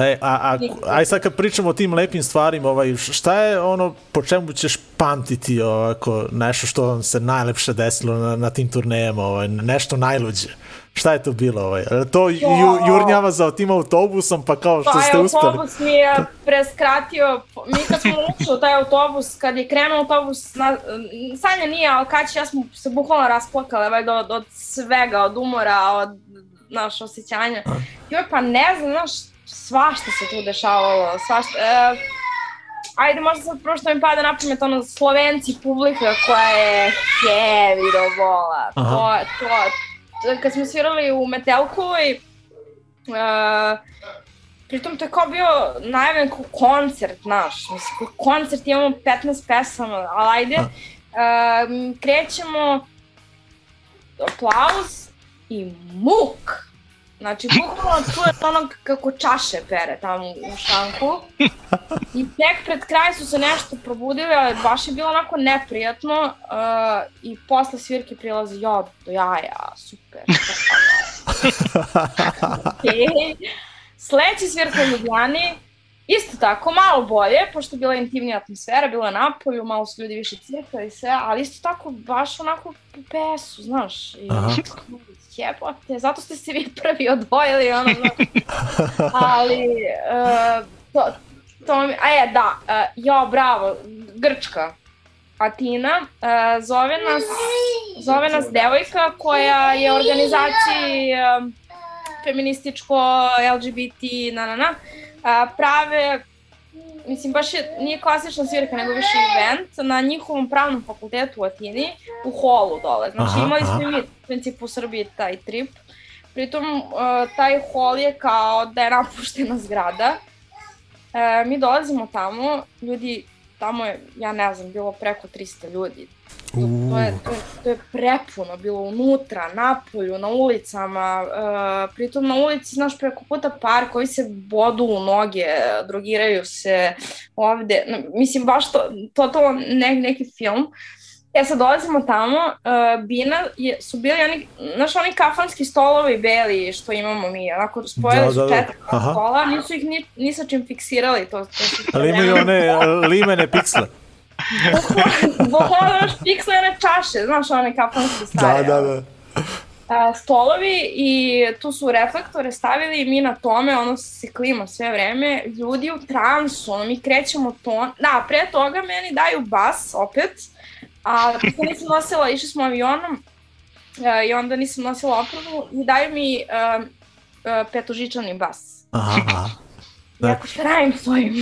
S3: E, a, a, aj sad kad pričamo o tim lepim stvarima, ovaj, šta je ono po čemu ćeš pamtiti ovako, nešto što vam se najlepše desilo na, na tim turnejama, ovaj, nešto najluđe? Šta je to bilo? Ovaj? Li To ju, jurnjava za tim autobusom, pa kao što
S6: Taj
S3: ste uspeli.
S6: autobus mi je preskratio, mi kad smo ušli u taj autobus, kad je krenuo autobus, na, Sanja nije, ali Kaći i ja smo se bukvalno rasplakale, valjda od, od svega, od umora, od naš osjećanja. Joj, pa ne znam, znaš, svašta se tu dešavalo, svašta. E, ajde, možda sad prvo što mi pada na pamet, ono, Slovenci, publika koja je heavy do bola. To, to, to, kad smo svirali u Metelkovoj, uh, pritom to je kao bio najavljen kao koncert naš, mislim, kao koncert imamo 15 pesama, ali ajde, uh, krećemo, aplauz i muk. Znači, bukvalno čuje ono kako čaše pere tamo u šanku. I tek pred kraj su se nešto probudili, ali baš je bilo onako neprijatno. Uh, I posle svirke prilazi, ja, do jaja, super. okay. Sledeći svirka u Ljubljani, isto tako, malo bolje, pošto je bila intimnija atmosfera, bilo je napolju, malo su ljudi više cirkali i sve, ali isto tako baš onako po pesu, znaš. I,
S3: Aha.
S6: Jebote, zato ste se vi prvi odvojili, ono, znaš. ali, uh, to, to mi, a je, da, uh, jo, bravo, Grčka, Atina, uh, zove nas, zove nas devojka koja je organizaciji um, feminističko, LGBT, na, na, na, a, prave, mislim, baš je, nije klasična svirka, nego više event na njihovom pravnom fakultetu u Atini, u holu dole. Znači,
S3: Aha,
S6: imali smo i mi u principu u Srbiji taj trip. Pritom, uh, taj hol je kao da je napuštena zgrada. E, mi dolazimo tamo, ljudi, tamo je, ja ne znam, bilo preko 300 ljudi. To, to, je, to, je, to je prepuno bilo unutra, napolju, na ulicama, uh, pritom na ulici, znaš, preko puta par koji se bodu u noge, drogiraju se ovde, mislim, baš to, to, to ne, neki film. E sad dolazimo tamo, uh, Bina je, su bili oni, znaš, oni kafanski stolovi beli što imamo mi, onako spojili
S3: Da,
S6: su
S3: da, da.
S6: četiri
S3: Aha.
S6: stola, nisu ih ni, ni sa čim fiksirali, to, to su
S3: Ali imaju one limene piksle.
S6: Bukvalno još piksljene čaše, znaš one kafanske
S3: Da,
S6: stare.
S3: da, da.
S6: A, stolovi i tu su reflektore stavili i mi na tome, ono se klima sve vreme, ljudi u transu, ono mi krećemo ton, da, pre toga meni daju bas opet, a to nisam nosila, išli smo avionom a, i onda nisam nosila opremu i daju mi a, a, petožičani bas.
S3: Aha, aha. Da.
S6: Ja ako šta radim svojim?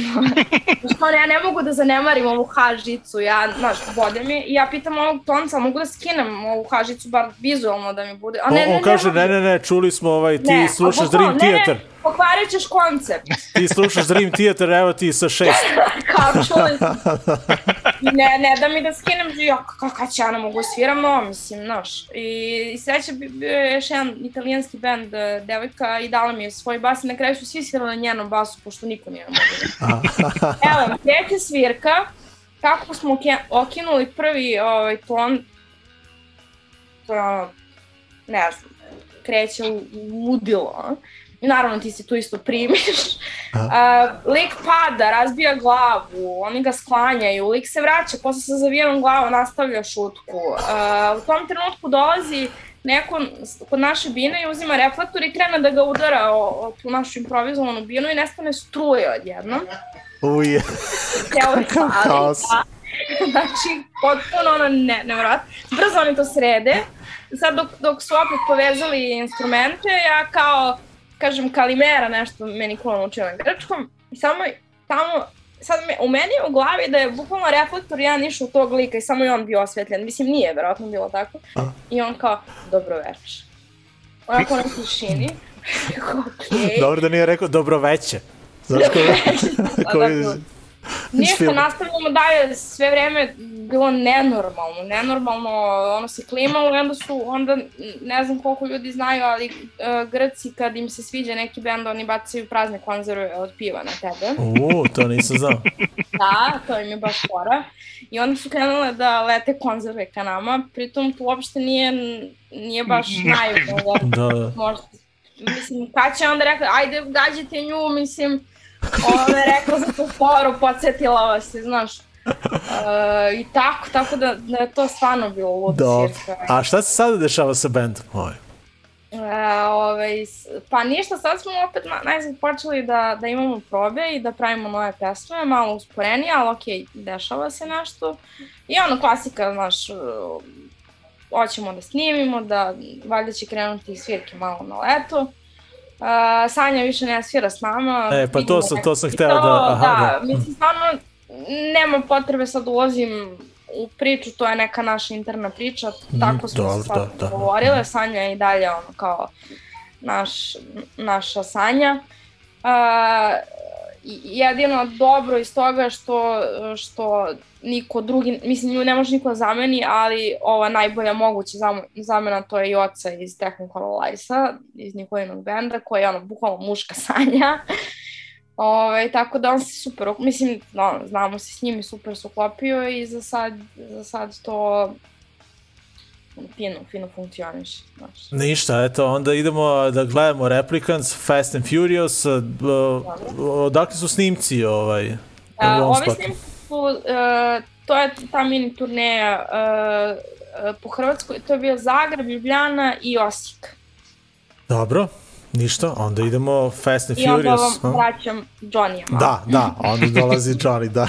S6: Kao, ja ne mogu da zanemarim ovu hažicu, ja, znaš, bode me i ja pitam ovog tonca, mogu da skinem ovu hažicu, bar vizualno da mi bude. A ne,
S3: on,
S6: ne,
S3: on kaže, ne, ne, ne, čuli smo, ovaj, ti
S6: Ne,
S3: slušaš
S6: bukvalno,
S3: Dream
S6: ne, ne,
S3: Theater.
S6: Pokvarit ćeš koncept.
S3: Ti slušaš Dream Theater, evo ti sa šest.
S6: Kao čuli ne, ne da mi da skinem, ja, kako kad će ja ne mogu sviram, no, mislim, znaš. I, i sreća bi bio je još jedan italijanski band, devojka, i dala mi je svoj bas i na kraju su svi svirali na njenom basu, pošto niko nije mogu. Evo, treća svirka, kako smo okinuli prvi ovaj, ton, to ne znam, kreće u ludilo. a? I naravno ti se tu isto primiš. Uh, lik pada, razbija glavu, oni ga sklanjaju, lik se vraća, posle sa zavijenom glavom nastavlja šutku. Uh, u tom trenutku dolazi neko kod naše bine i uzima reflektor i krene da ga udara o, o tu našu improvizovanu binu i nestane struje odjednom.
S3: Uje. Kakav
S6: sali,
S3: haos.
S6: da. Znači, potpuno ono ne, nevrat. Brzo oni to srede. Sad dok, dok su opet povezali instrumente, ja kao, kažem, kalimera nešto meni ko naučio na grčkom. I samo tamo, sad me, u meni je u glavi da je bukvalno reflektor jedan išao u tog lika i samo je on bio osvetljen. Mislim, nije verovatno bilo tako. I on kao, dobro večer. Onako na tišini. Okej.
S3: Dobro da nije rekao dobro veće. Znaš ko, koji,
S6: Ništa,
S3: film.
S6: nastavljamo dalje, sve vreme bilo nenormalno, nenormalno, ono se klimalo onda su, onda ne znam koliko ljudi znaju, ali uh, Grci kad im se sviđa neki bend, oni bacaju prazne konzerve od piva na tebe.
S3: U, to nisam znao.
S6: Da, to im je baš fora. I onda su krenule da lete konzerve ka nama, pritom to uopšte nije, nije baš naivno. Da,
S3: Da, da.
S6: možda, mislim, kad će onda rekla, ajde gađite nju, mislim, ona je rekla za tu foru, podsjetila vas se, znaš. Uh, I tako, tako da, da je to stvarno bilo ludo
S3: Dobro.
S6: svirka.
S3: A šta se sada dešava sa bendom? Ovaj?
S6: E, ovaj, pa ništa, sad smo opet na, najzad počeli da, da imamo probe i da pravimo nove pesme, malo usporenije, ali okej, dešava se nešto. I ono, klasika, znaš, uh, hoćemo da snimimo, da valjda će krenuti svirke malo na leto. Uh, Sanja više ne svira s nama.
S3: E, pa to sam- to sam hteo da-
S6: to,
S3: aha,
S6: da,
S3: da.
S6: mislim, stvarno, nema potrebe sad da ulazim u priču, to je neka naša interna priča, tako smo
S3: dobro,
S6: se sad
S3: da, da.
S6: Sanja je i dalje ono kao naš, naša Sanja. I- jedino dobro iz toga što, što niko drugi, mislim ne može niko da zameni, ali ova najbolja moguća zam- zamena to je i oca iz Technical Lice-a, iz Nikolinog benda, koji je ono bukvalno muška Sanja. Ove, tako da on se super, mislim, no, znamo se s njim i super se uklopio i za sad, za sad to fino, fino funkcioniše. Znaš.
S3: Ništa, eto, onda idemo da gledamo Replicants, Fast and Furious, uh, odakle su snimci ovaj,
S6: A, ove snimke su, e, to je ta mini turneja e, po Hrvatskoj, to je bio Zagreb, Ljubljana i Osijek.
S3: Dobro, ništa, onda idemo Fast and
S6: I onda
S3: Furious.
S6: vam
S3: ha?
S6: vraćam Johnny-a malo.
S3: Da, da, onda dolazi Johnny, da.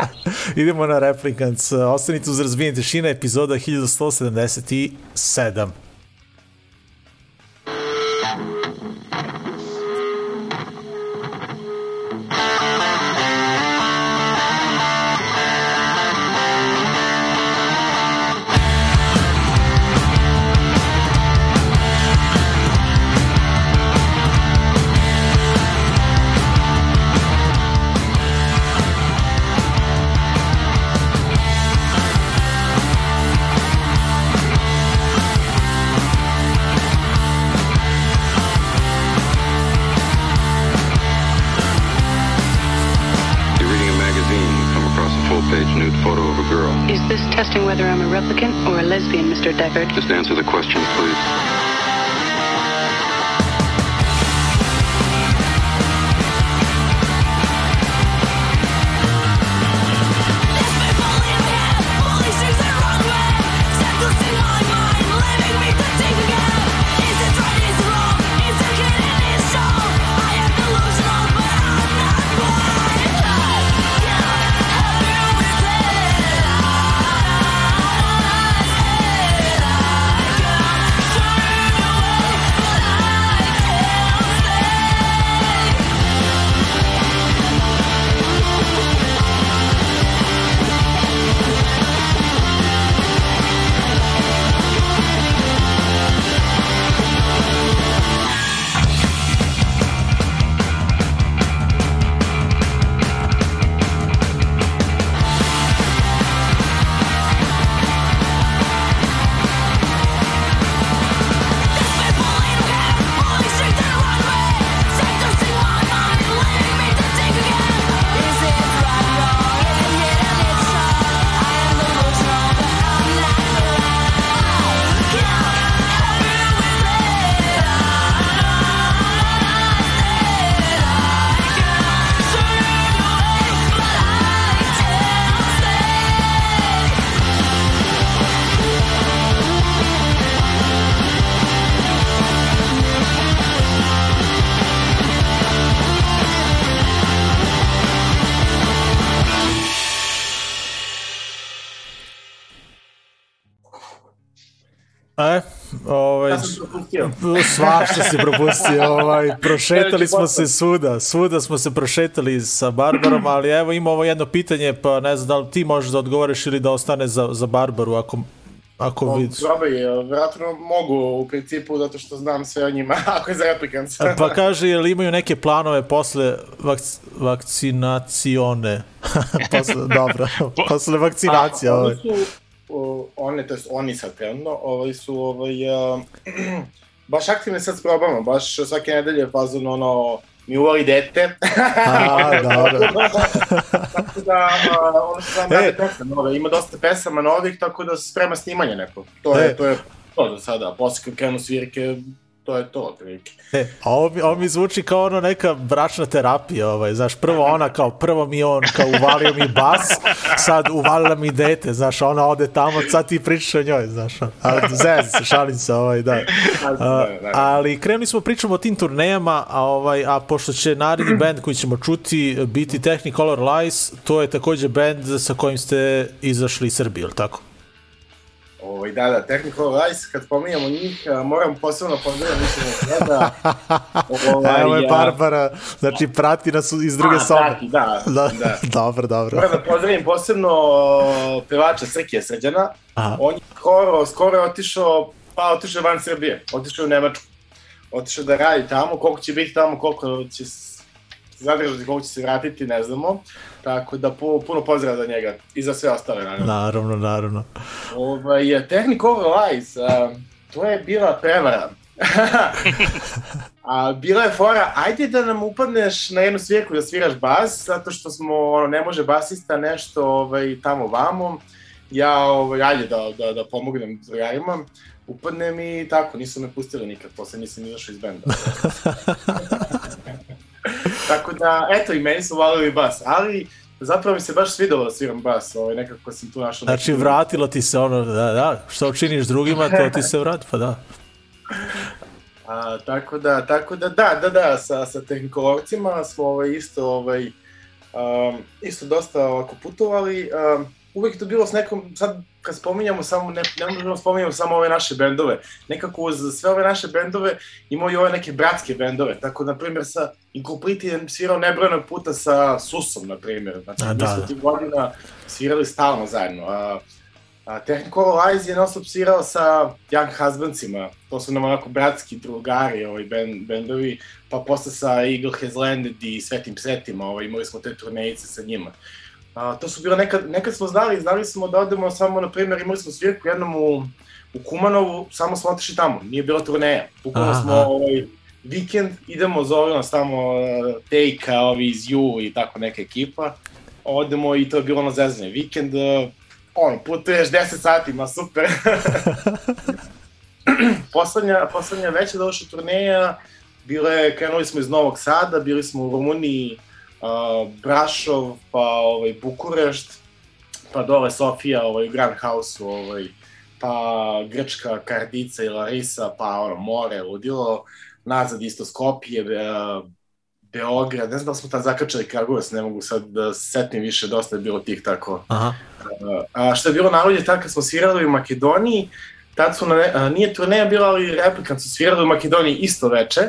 S3: Idemo na Replicants. Ostanite uz razbijenje tišine, epizoda 1177.
S7: Just answer the question, please.
S3: Svašta si propustio, ovaj, prošetali smo se svuda, svuda smo se prošetali sa Barbarom, ali evo ima ovo jedno pitanje, pa ne znam da li ti možeš da odgovoriš ili da ostane za, za Barbaru, ako, ako vidiš.
S5: Probaj, vjerojatno mogu u principu, zato što znam sve o njima, ako je za replikans.
S3: Pa kaže, jel imaju neke planove posle vakc, vakcinacione? posle, dobro, posle vakcinacije.
S5: A,
S3: Ovaj.
S5: oni su, o, one, to jest oni sad trenutno, ovaj su, ovaj, a, baš aktivni sad s probama, baš svake nedelje fazon ono, mi uvali dete.
S3: A, dobro.
S5: tako da, a, ono što nam
S3: E.
S5: pesme nove, ima dosta pesama novih, tako da se sprema snimanje neko. To je,
S3: E.
S5: to je to do sada, posle kad krenu svirke, to je to, otprilike.
S3: E, a ovo, ovo mi zvuči kao ono neka bračna terapija, ovaj, znaš, prvo ona kao, prvo mi on kao uvalio mi bas, sad uvalila mi dete, znaš, ona ode tamo, sad ti pričaš o njoj, znaš, ono. a zez šalim se, ovaj, da. A,
S5: da, da.
S3: ali krenuli smo pričamo o tim turnejama, a, ovaj, a pošto će naredni band koji ćemo čuti biti Technicolor Lies, to je takođe band sa kojim ste izašli iz Srbije, ili tako?
S5: Ovaj, da, da, Technical Rice, kad pominjamo njih, moram posebno pozdraviti, mislim da gleda. Ovaj,
S3: Evo je Barbara, znači prati nas iz druge
S5: A,
S3: sobe.
S5: prati, da,
S3: da,
S5: da.
S3: dobro, dobro.
S5: Moram da pozdravim posebno pevača Srkije Srđana.
S3: Aha.
S5: On je skoro, skoro je otišao, pa otišao van Srbije, otišao u Nemačku. Otišao da radi tamo, koliko će biti tamo, koliko će zadržati, koliko će se vratiti, ne znamo. Tako da pu, puno pozdrava za njega i za sve ostale, naravno.
S3: Naravno, naravno.
S5: Ovaj, Technic Over Lies, a, to je bila prevara. A bila je fora, ajde da nam upadneš na jednu svirku da sviraš bas, zato što smo, ono, ne može basista nešto ovaj, tamo vamo. Ja, ovaj, ajde da, da, da pomognem drugarima. Upadnem i tako, nisu me pustili nikad, posle nisam izašao iz benda. tako da, eto, i meni su valili bas, ali zapravo mi se baš svidelo da sviram bas, ovaj, nekako sam tu našao...
S3: Znači, vratilo ti se ono, da, da, što učiniš drugima, to ti se vrati, pa da.
S5: A, tako da, tako da, da, da, da, sa, sa tehnikolovcima smo ovaj, isto, ovaj, um, isto dosta ovako putovali. Um, uvek to bilo s nekom, sad kad spominjamo samo, ne, ne možemo da spominjamo samo ove naše bendove, nekako uz sve ove naše bendove imao i ove neke bratske bendove, tako na primjer sa Incomplete je svirao nebrojeno puta sa Susom, na primjer, znači
S3: A,
S5: mi
S3: da,
S5: smo
S3: da.
S5: tih godina svirali stalno zajedno, a, a Technical Lies je non-stop svirao sa Young Husbandsima, to su nam onako bratski drugari, ovaj, band, bendovi, pa posle sa Eagle Has Landed i Svetim Psetima, ovaj, imali smo te turnejice sa njima. A, to su bilo nekad, nekad smo znali, znali smo da odemo samo, na primjer, imali smo svirku jednom u, u Kumanovu, samo smo otišli tamo, nije bila turneja. Bukvalno smo ovaj, vikend, idemo, zove nas tamo uh, Tejka, ovi iz Ju i tako neka ekipa, odemo i to je bilo na zezanje. Vikend, uh, ono, putuješ 10 sati, ma super. poslednja, poslednja veća došla turneja, bila je, krenuli smo iz Novog Sada, bili smo u Rumuniji, uh, Brašov, pa ovaj, Bukurešt, pa dole Sofija, ovaj, u Grand House-u, ovaj, pa Grčka, Kardica i Larisa, pa ono, more, ludilo, nazad isto Skopje, Be, Beograd, ne znam da smo tad zakačali Kragujevac, ne mogu sad da se setim više, dosta je bilo tih tako
S3: Aha.
S5: A, što je bilo naludje tad kad smo svirali u Makedoniji, tad su, na, ne- a, nije turneja bila, ali replikant su svirali u Makedoniji isto veče,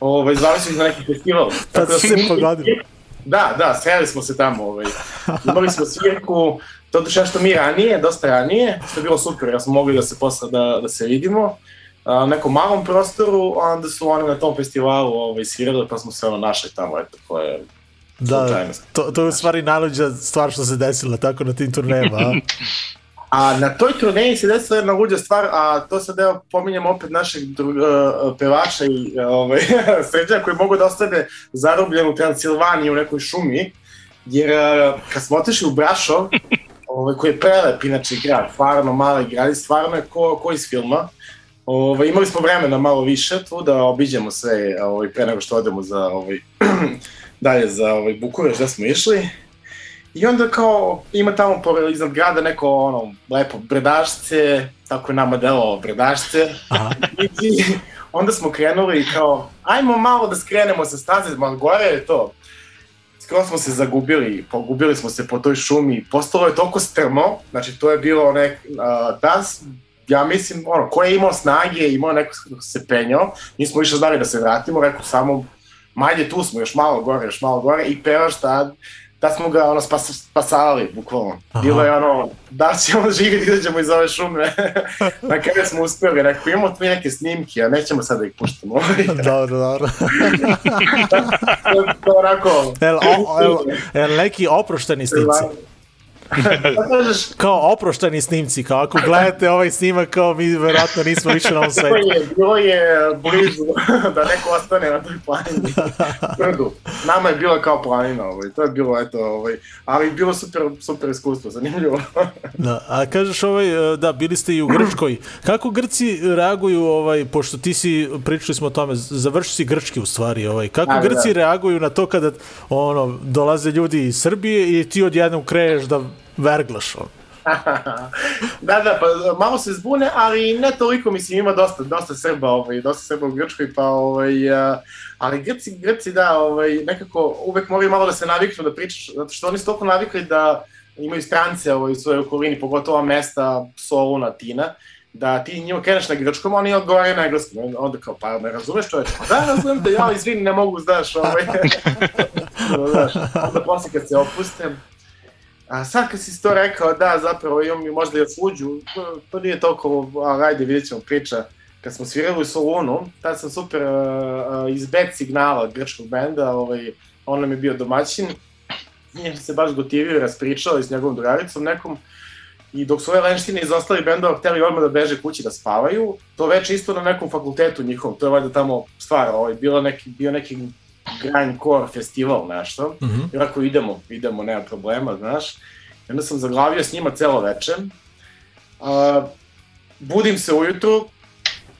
S5: ovaj, zvali su ih na neki festival.
S3: Tad
S5: Tako da mi-
S3: pogodili.
S5: Da, da, sreli smo se tamo, ovaj. imali smo svirku, to duše što mi ranije, dosta ranije, što je bilo super, jer smo mogli da se posle da, da se vidimo, a, u nekom malom prostoru, a onda su oni na tom festivalu ovaj, svirali, pa smo se ono našli tamo, eto, to je
S3: Da, to, to je u stvari najluđa stvar što se desila tako na tim turnejama, a?
S5: A na toj turneji se desila jedna luđa stvar, a to sad evo pominjem opet našeg dru, uh, pevača i uh, ovaj, sređana koji mogu da ostane zarobljen u Transilvaniji u nekoj šumi, jer uh, kad smo otišli u Brašov, ovaj, koji je prelep inače grad, stvarno mali grad i stvarno je ko, ko iz filma, Ovaj, imali smo vremena malo više tu da obiđemo sve ovaj, pre nego što odemo za ovaj, dalje za ovaj, Bukureš gde smo išli. I onda kao ima tamo pored iznad grada neko ono lepo bredašce, tako je nama delovalo bredašce. I, onda smo krenuli kao ajmo malo da skrenemo sa staze, malo gore je to. Skoro smo se zagubili, pogubili smo se po toj šumi, postalo je toliko strmo, znači to je bilo nek, uh, da, s- ja mislim, ono, ko je imao snage, imao neko se penjao, nismo više znali da se vratimo, rekao samo, manje tu smo, još malo gore, još malo gore, i pevaš tad, da smo ga ono spas, spasali, bukvalno.
S3: Aha.
S5: Bilo je ono, da li ćemo živjeti, da izađemo iz ove šume. Na kraju smo uspeli, rekao, imamo tu neke snimke, a nećemo sad da ih puštamo.
S3: dobro, dobro.
S5: to to onako...
S3: El, o, el, el neki oprošteni snimci. Kao oprošteni snimci, kao ako gledate ovaj snimak, kao mi verovatko nismo više na ovom svetu.
S5: je, bilo je blizu da neko ostane na toj planini. Brdu. Nama je bilo kao planina, ovaj. to je bilo, eto, ovaj. ali bilo super, super iskustvo, zanimljivo.
S3: Da, a kažeš ovaj, e, da, bili ste i u Grčkoj. Kako Grci reaguju, ovaj, pošto ti si, pričali smo o tome, završi si grčki u stvari, ovaj, kako
S5: Da, da,
S3: Grci
S5: da.
S3: reaguju na to kada ono, dolaze ljudi iz Srbije i ti odjednom kreneš da verglaš ono.
S5: da, da, pa malo se zbune, ali ne toliko, mislim, ima dosta, dosta Srba, ovaj, dosta Srba u Grčkoj, pa, ovaj, a, ali Grci, Grci, da, ovaj, nekako uvek moraju malo da se naviknu da pričaš, zato što oni su toliko navikli da imaju strance ovaj, u svojoj okolini, pogotovo mesta Soluna, Atina, da ti njima kreneš na grčkom, oni odgovaraju na engleskom. Onda kao, pa ne razumeš čoveče? Pa da, razumem te, ja, izvini, ne mogu, znaš, ovaj. znaš, onda posle kad se opuste, A sad kad si to rekao, da, zapravo imam i možda i suđu, to, to nije toliko, ali ajde, vidjet ćemo priča. Kad smo svirali u Solunu, tad sam super uh, iz bad signala grčkog benda, ovaj, on nam je bio domaćin, njih se baš gotivio i raspričao i s njegovom drugaricom nekom, I dok su ove lenštine iz ostalih bendova hteli odmah da beže kući da spavaju, to već isto na nekom fakultetu njihovom, to je valjda tamo stvar, ovaj, bilo neki, bio neki grindcore festival nešto, mm -hmm. i ako idemo, idemo, nema problema, znaš. I onda sam zaglavio s njima celo veče. Uh, budim se ujutru,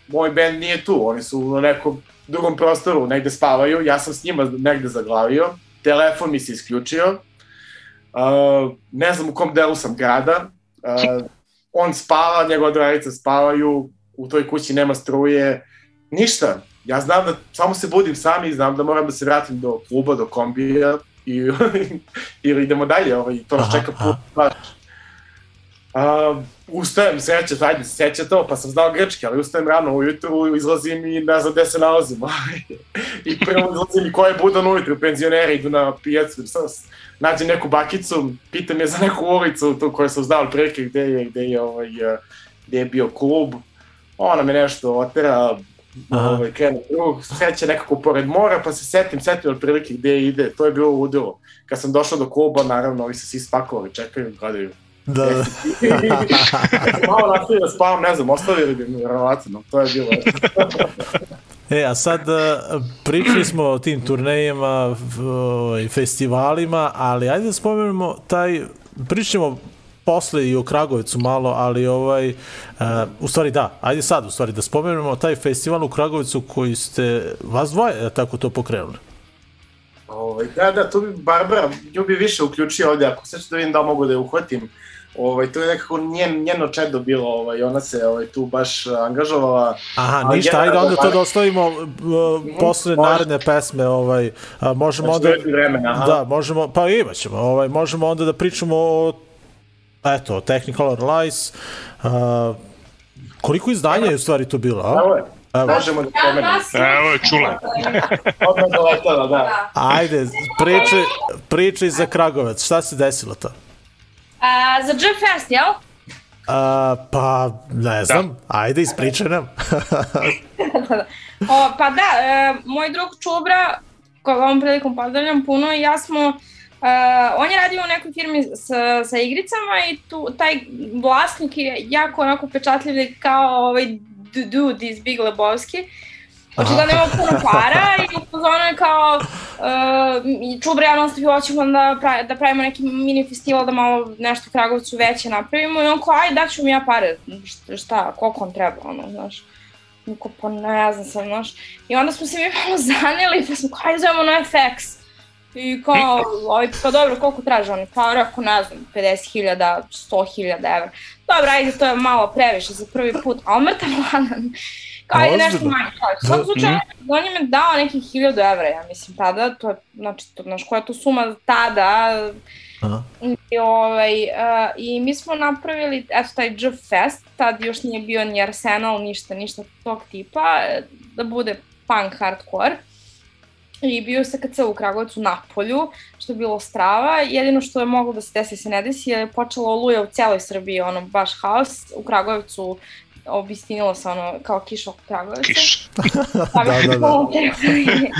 S5: moj bend nije tu, oni su na nekom drugom prostoru, negde spavaju, ja sam s njima negde zaglavio, telefon mi se isključio, uh, ne znam u kom delu sam grada, uh, on spava, njegova drugarica spavaju, u toj kući nema struje, ništa. Ja znam da samo se budim sam i znam da moram da se vratim do kluba, do kombija i, ili idemo dalje, ovaj, to nas čeka put baš. Uh, ustajem, sreće, ajde, seća to, pa sam znao grčki, ali ustajem rano ujutru, izlazim i ne znam gde se nalazim. I prvo izlazim i ko je budan ujutru, penzioneri idu na pijacu, nađem neku bakicu, pitam je za neku ulicu tu koju sam znao prilike gde je, gde je, ovaj, gde je bio klub. Ona me nešto otera, ovaj, krenu drug, sreće nekako pored mora, pa se setim, setim otprilike gde ide, to je bilo ludilo. Kad sam došao do kluba, naravno, ovi se svi spakovali, čekaju, gledaju.
S3: Da, da.
S5: Malo nastavio da spavam, ne znam, ostavili bi mi verovatno, to je bilo.
S3: E, a sad pričali smo o tim turnejima i festivalima, ali ajde da spomenemo taj, pričamo posle i o Kragovicu malo, ali ovaj, uh, u stvari da, ajde sad u stvari da spomenemo taj festival u Kragovicu koji ste, vas dvoje, tako to pokrenuli.
S5: Ovaj, da, da, tu bi Barbara, nju bi više uključio ovde, ako sad ću da vidim da mogu da je uhvatim. Ovaj, to je nekako njen, njeno čedo bilo, ovaj, ona se ovaj, tu baš angažovala.
S3: Aha, ništa, ajde onda to da ostavimo uh, posle može. naredne pesme, ovaj, a, možemo
S5: znači,
S3: onda...
S5: Vremena, aha.
S3: Da, možemo, pa imaćemo, ovaj, možemo onda da pričamo o eto, Technicolor Lies, uh, koliko izdanja je u stvari to bilo, a?
S5: Evo je. Evo. Možemo da pomenemo.
S4: Evo je čula.
S5: Odmah doletala, da.
S3: Ajde, priče, priče za Kragovec, šta se desilo to?
S6: A, za Jeff Fest, jel?
S3: A, pa, ne znam, da. ajde, ispričaj nam.
S6: o, pa da, e, moj drug Čubra, koga ovom prilikom pozdravljam puno, i ja smo Uh, on je radio u nekoj firmi sa, sa igricama i tu, taj vlasnik je jako onako pečatljiv kao ovaj dude iz Big Lebowski. Očigledno ima puno para i upozono je kao uh, čubre ja non hoćemo da, pravi, da pravimo neki mini festival da malo nešto u Kragovcu veće napravimo i on kao aj daću mi ja pare, šta, šta koliko on treba, ono, znaš. Niko pa ne znam sam, znaš. I onda smo se mi malo zaneli pa smo kao aj zovemo na FX. I kao, ovaj, pa dobro, koliko traže oni? Pa rekao, ne znam, 50.000, 100.000 evra. Dobro, ajde, to je malo previše za prvi put, ali mrtav ladan. Kao, ajde nešto manje. U svakom slučaju, on je me dao nekih 1000 evra, ja mislim, tada, to je, znači, to, znaš, koja je to suma tada, Aha. I, ovaj, uh, I mi smo napravili, eto, taj J Fest, tad još nije bio ni Arsenal, ništa, ništa tog tipa, da bude punk hardcore i bio se KC u Kragovicu na polju, što je bilo strava. Jedino što je moglo da se desi se ne desi je počela oluja u celoj Srbiji, ono baš haos. U Kragovicu obistinilo se ono kao kiša oko Kragovica.
S4: Kiš.
S3: da, da, da.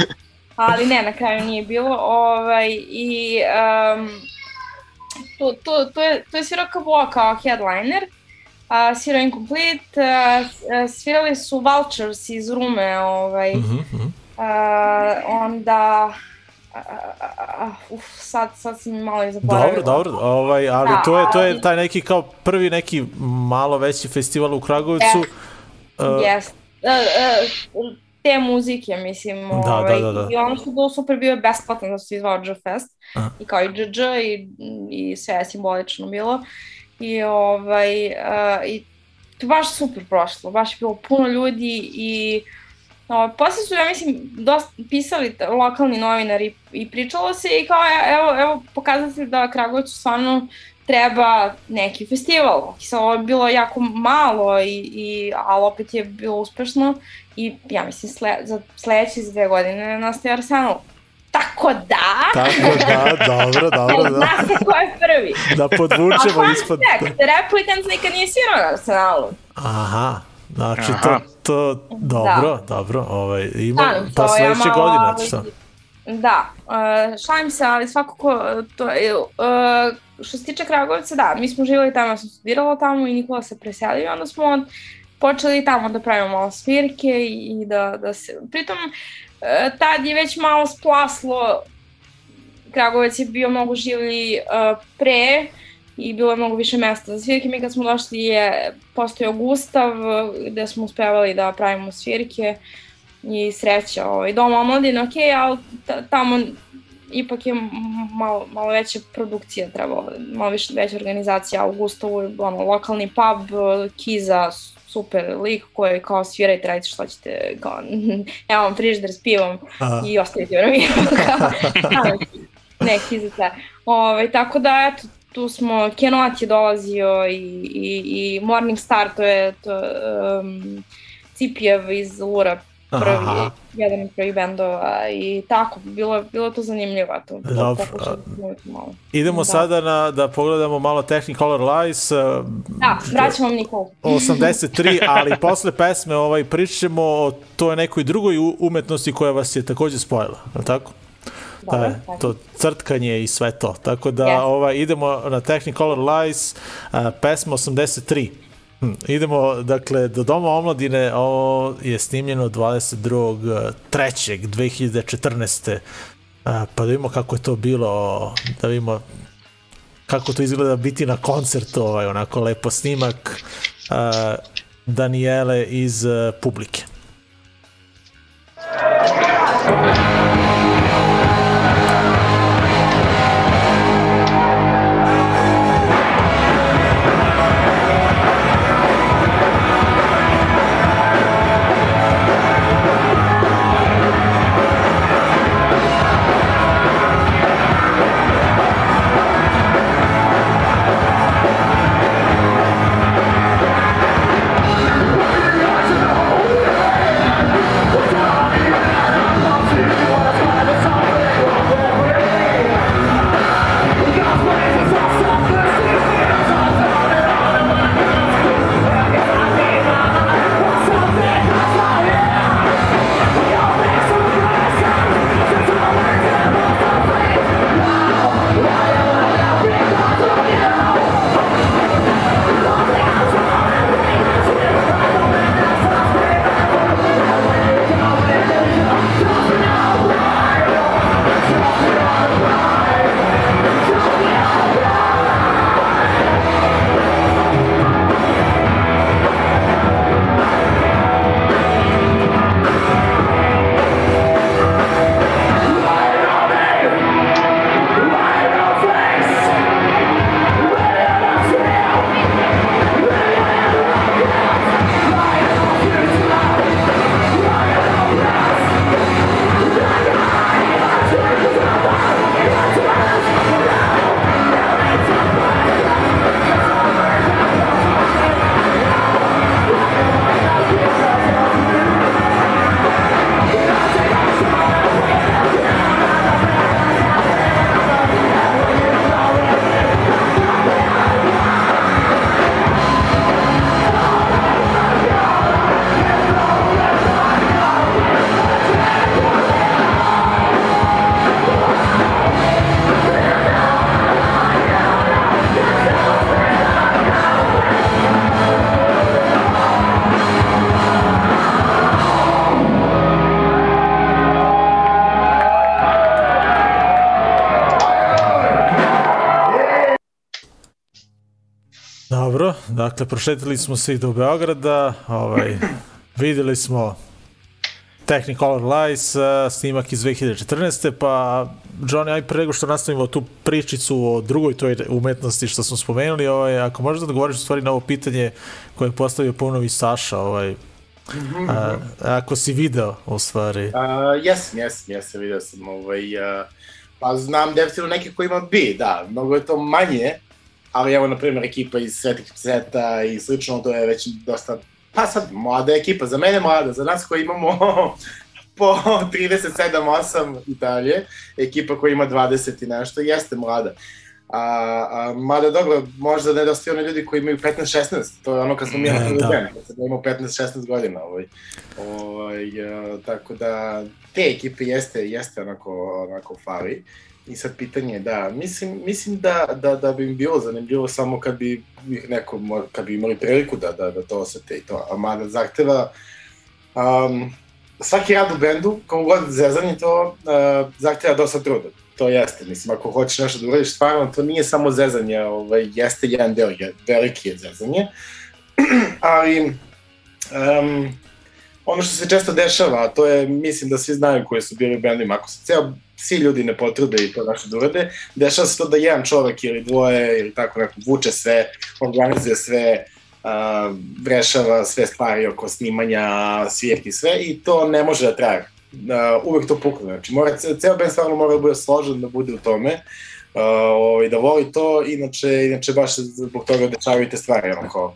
S6: Ali ne, na kraju nije bilo. Ovaj, I um, tu, tu, tu, je, tu je svirao KBO kao headliner, a, svirao Incomplete, a, a, svirali su Vultures iz Rume, ovaj,
S3: Mhm, mhm.
S6: A, onda, a, a, uf, sad, sad sam malo i zaboravila.
S3: Dobro, dobro, ovaj, ali
S6: Da,
S3: to je to je taj neki kao prvi neki malo veći festival u Kragujevcu. Uh,
S6: Yes. E, e, te muzike, mislim,
S3: Da,
S6: ovaj,
S3: da, da, da.
S6: i ono što je bilo super bio je besplatan da se izvao Dž Fest,
S3: Aha.
S6: i kao i DŽ i, i sve je simbolično bilo. I, ovaj, uh, i to baš super prošlo, baš je bilo puno ljudi i uh, posle su, ja mislim, dosta pisali lokalni novinari i pričalo se i kao, e- evo, evo pokazatelj da Kragujevcu stvarno treba neki festival. I sad ovo je bilo jako malo, i, i, ali opet je bilo uspešno i ja mislim sle, za sledeće dve godine nastaje Arsenal. Tako da,
S3: Tako da, dobro, dobro, da,
S6: zna se ko je prvi.
S3: da podvučemo
S6: A
S3: ispod...
S6: fun fact, Replicants nikad nije svirao na Arsenalu.
S3: Aha, znači
S4: Aha.
S3: to, to, dobro, dobro, ovaj, ima,
S6: Šalim se,
S3: pa sledeće
S6: malo,
S3: godine,
S6: ovaj,
S3: šta?
S6: Da, uh, šalim se, ali svakako uh, to je, uh, što se tiče Kragujevca, da, mi smo živjeli tamo, ja sam studirala tamo i Nikola se preselio onda smo počeli tamo da pravimo malo svirke i, i da, da se, pritom uh, tad je već malo splaslo, Kragujevac je bio mnogo življi uh, pre i bilo je mnogo više mesta za svirke. Mi kad smo došli je postojao Gustav gde smo uspevali da pravimo svirke i sreća. Ovaj, dom omladine, ok, ali ta- tamo ipak je malo, malo veća produkcija trebalo, malo više veća organizacija. U Gustavu je ono, lokalni pub, Kiza, super lik koji kao svirajte, radite šta ćete, kao, evo vam frižder s pivom i ostavite vremena. neki za te. Ove, tako da, eto, tu smo, Kenot je dolazio i, i, i Morning Star, to je to, um, Cipijev iz Lura, prvi,
S3: Aha.
S6: jedan od prvih bendova i tako, bilo, bilo to zanimljivo, to, to da snimiti malo.
S3: idemo
S6: Da.
S3: sada na, da pogledamo malo Technicolor Lies, uh,
S6: Da, vraćamo vam Nikolu.
S3: 83, ali posle pesme ovaj, pričamo o toj nekoj drugoj umetnosti koja vas je takođe spojila, je tako? Da, to crtkanje i sve to. Tako da
S6: Jeste.
S3: ovaj, idemo na Technicolor Lies, a, pesma 83. Hm, idemo, dakle, do Doma omladine, ovo je snimljeno 22.3.2014. A, pa da vidimo kako je to bilo, da vidimo kako to izgleda biti na koncertu, ovaj, onako lepo snimak a, Daniele iz a, publike.
S8: Thank
S3: dakle, prošetili smo se i do Beograda, ovaj, videli smo Technicolor Lies, uh, snimak iz 2014. Pa, Johnny, aj pre što nastavimo tu pričicu o drugoj toj umetnosti što smo spomenuli, ovaj, ako možeš da odgovoriš u stvari na ovo pitanje koje je postavio ponovi Saša, ovaj, a, ako si video u stvari.
S5: Uh, jesam, jesam, jesam, vidio sam ovaj, uh, pa znam definitivno neke koji ima bi, da, mnogo je to manje, ali evo, na primjer, ekipa iz Svetih pseta i slično, to je već dosta, pa sad, mlada ekipa, za mene mlada, za nas koji imamo po 37-8 i dalje, ekipa koja ima 20 i nešto, jeste mlada. A, a, mada dobro, možda nedostaju oni ljudi koji imaju 15-16, to je ono kad smo mi
S3: Ne,
S5: napravili
S3: da.
S5: band, kad ja imao 15-16 godina, ovaj. Ovaj, a, tako da, te ekipe jeste, jeste onako, onako fali. I sad pitanje je, da, mislim, mislim da, da, da bi im bilo zanimljivo samo kad bi ih neko, kad bi imali priliku da, da, da to osete i to. A mada zahteva, um, svaki rad u bendu, kako god zezanje to, uh, zahteva dosta truda. To jeste, mislim, ako hoćeš nešto da uradiš stvarno, to nije samo zezanje, ovaj, jeste jedan deo, je, veliki je zezanje, ali um, ono što se često dešava, a to je, mislim da svi znaju koji su bili u bendima, ako se ceo, svi ljudi ne potrude i to nešto da urade, dešava se to da jedan čovek ili dvoje ili tako neko vuče sve, organizuje sve, uh, rešava sve stvari oko snimanja, svirki, sve i to ne može da traje. Uh, uvek to pukne, znači mora, ce- ceo band stvarno mora da bude složen, da bude u tome, uh, ovaj, da voli to, inače, inače baš zbog toga dešavaju te stvari, onako,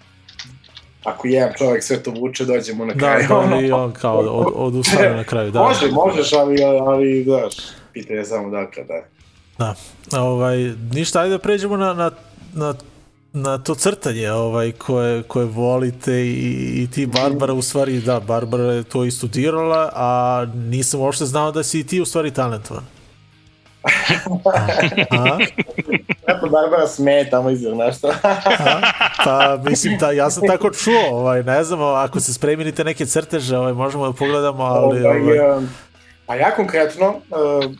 S5: ako jedan čovek sve to vuče, dođemo na
S3: Da,
S5: kraj.
S3: da, i on kao od, odustane na kraju, da.
S5: Može, možeš, ali, ali, znaš, pitanje je samo dakle, da.
S3: Da. Ovaj, ništa, ajde da pređemo na, na, na na to crtanje ovaj koje koje volite i, i ti Barbara u stvari da Barbara je to i studirala a nisam uopšte znao da si i ti u stvari talentovan. A?
S5: Kako Barbara smeje tamo iza nešto.
S3: A? Pa mislim da ja sam tako čuo, ovaj ne znam, ako se spremite neke crteže, ovaj možemo da pogledamo, ali
S5: Ovaj,
S3: ovaj
S5: um, A ja konkretno, uh,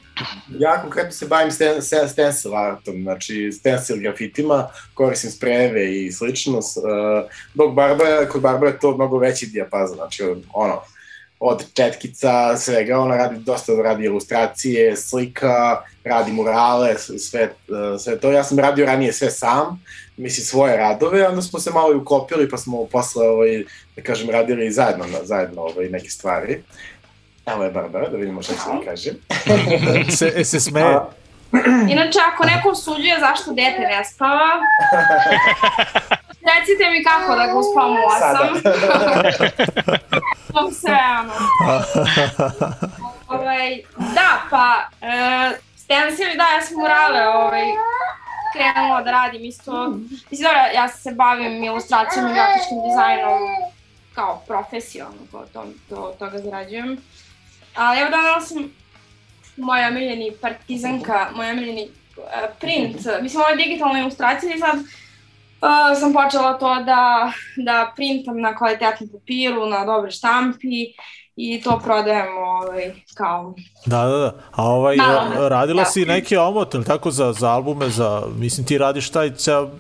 S5: ja konkretno se bavim sten, sten, stencil artom, znači stencil grafitima, koristim sprejeve i slično, uh, dok Barbara, kod Barbara je to mnogo veći dijapazon, znači ono, od četkica, svega, ona radi dosta radi ilustracije, slika, radi murale, sve, uh, sve to. Ja sam radio ranije sve sam, mislim svoje radove, onda smo se malo i ukopili, pa smo posle, ovaj, da kažem, radili zajedno, zajedno ovaj, neke stvari. Evo je Barbara, da vidimo šta će da kaže.
S3: se, e, se smeje.
S6: Inače, ako neko osuđuje zašto dete ne spava, recite mi kako da ga uspavam u osam. To sve, ono. ovaj, da, pa, e, stencili, da, ja sam murale, ovaj, krenula da radim isto. Mislim, dobro, ja se bavim ilustracijom i grafičkim dizajnom kao profesionalno, kao to, to, toga zarađujem. Ali evo donala sam moj omiljeni partizanka, moj omiljeni uh, print, mislim ovo je digitalna ilustracija i sad uh, sam počela to da, da printam na kvalitetnom papiru, na dobre štampi i to prodajem ovaj, kao...
S3: Da, da, da. A ovaj,
S6: Da,
S3: radila
S6: Da.
S3: si neki omot, ili tako, za, za albume, za, mislim, ti radiš taj ceo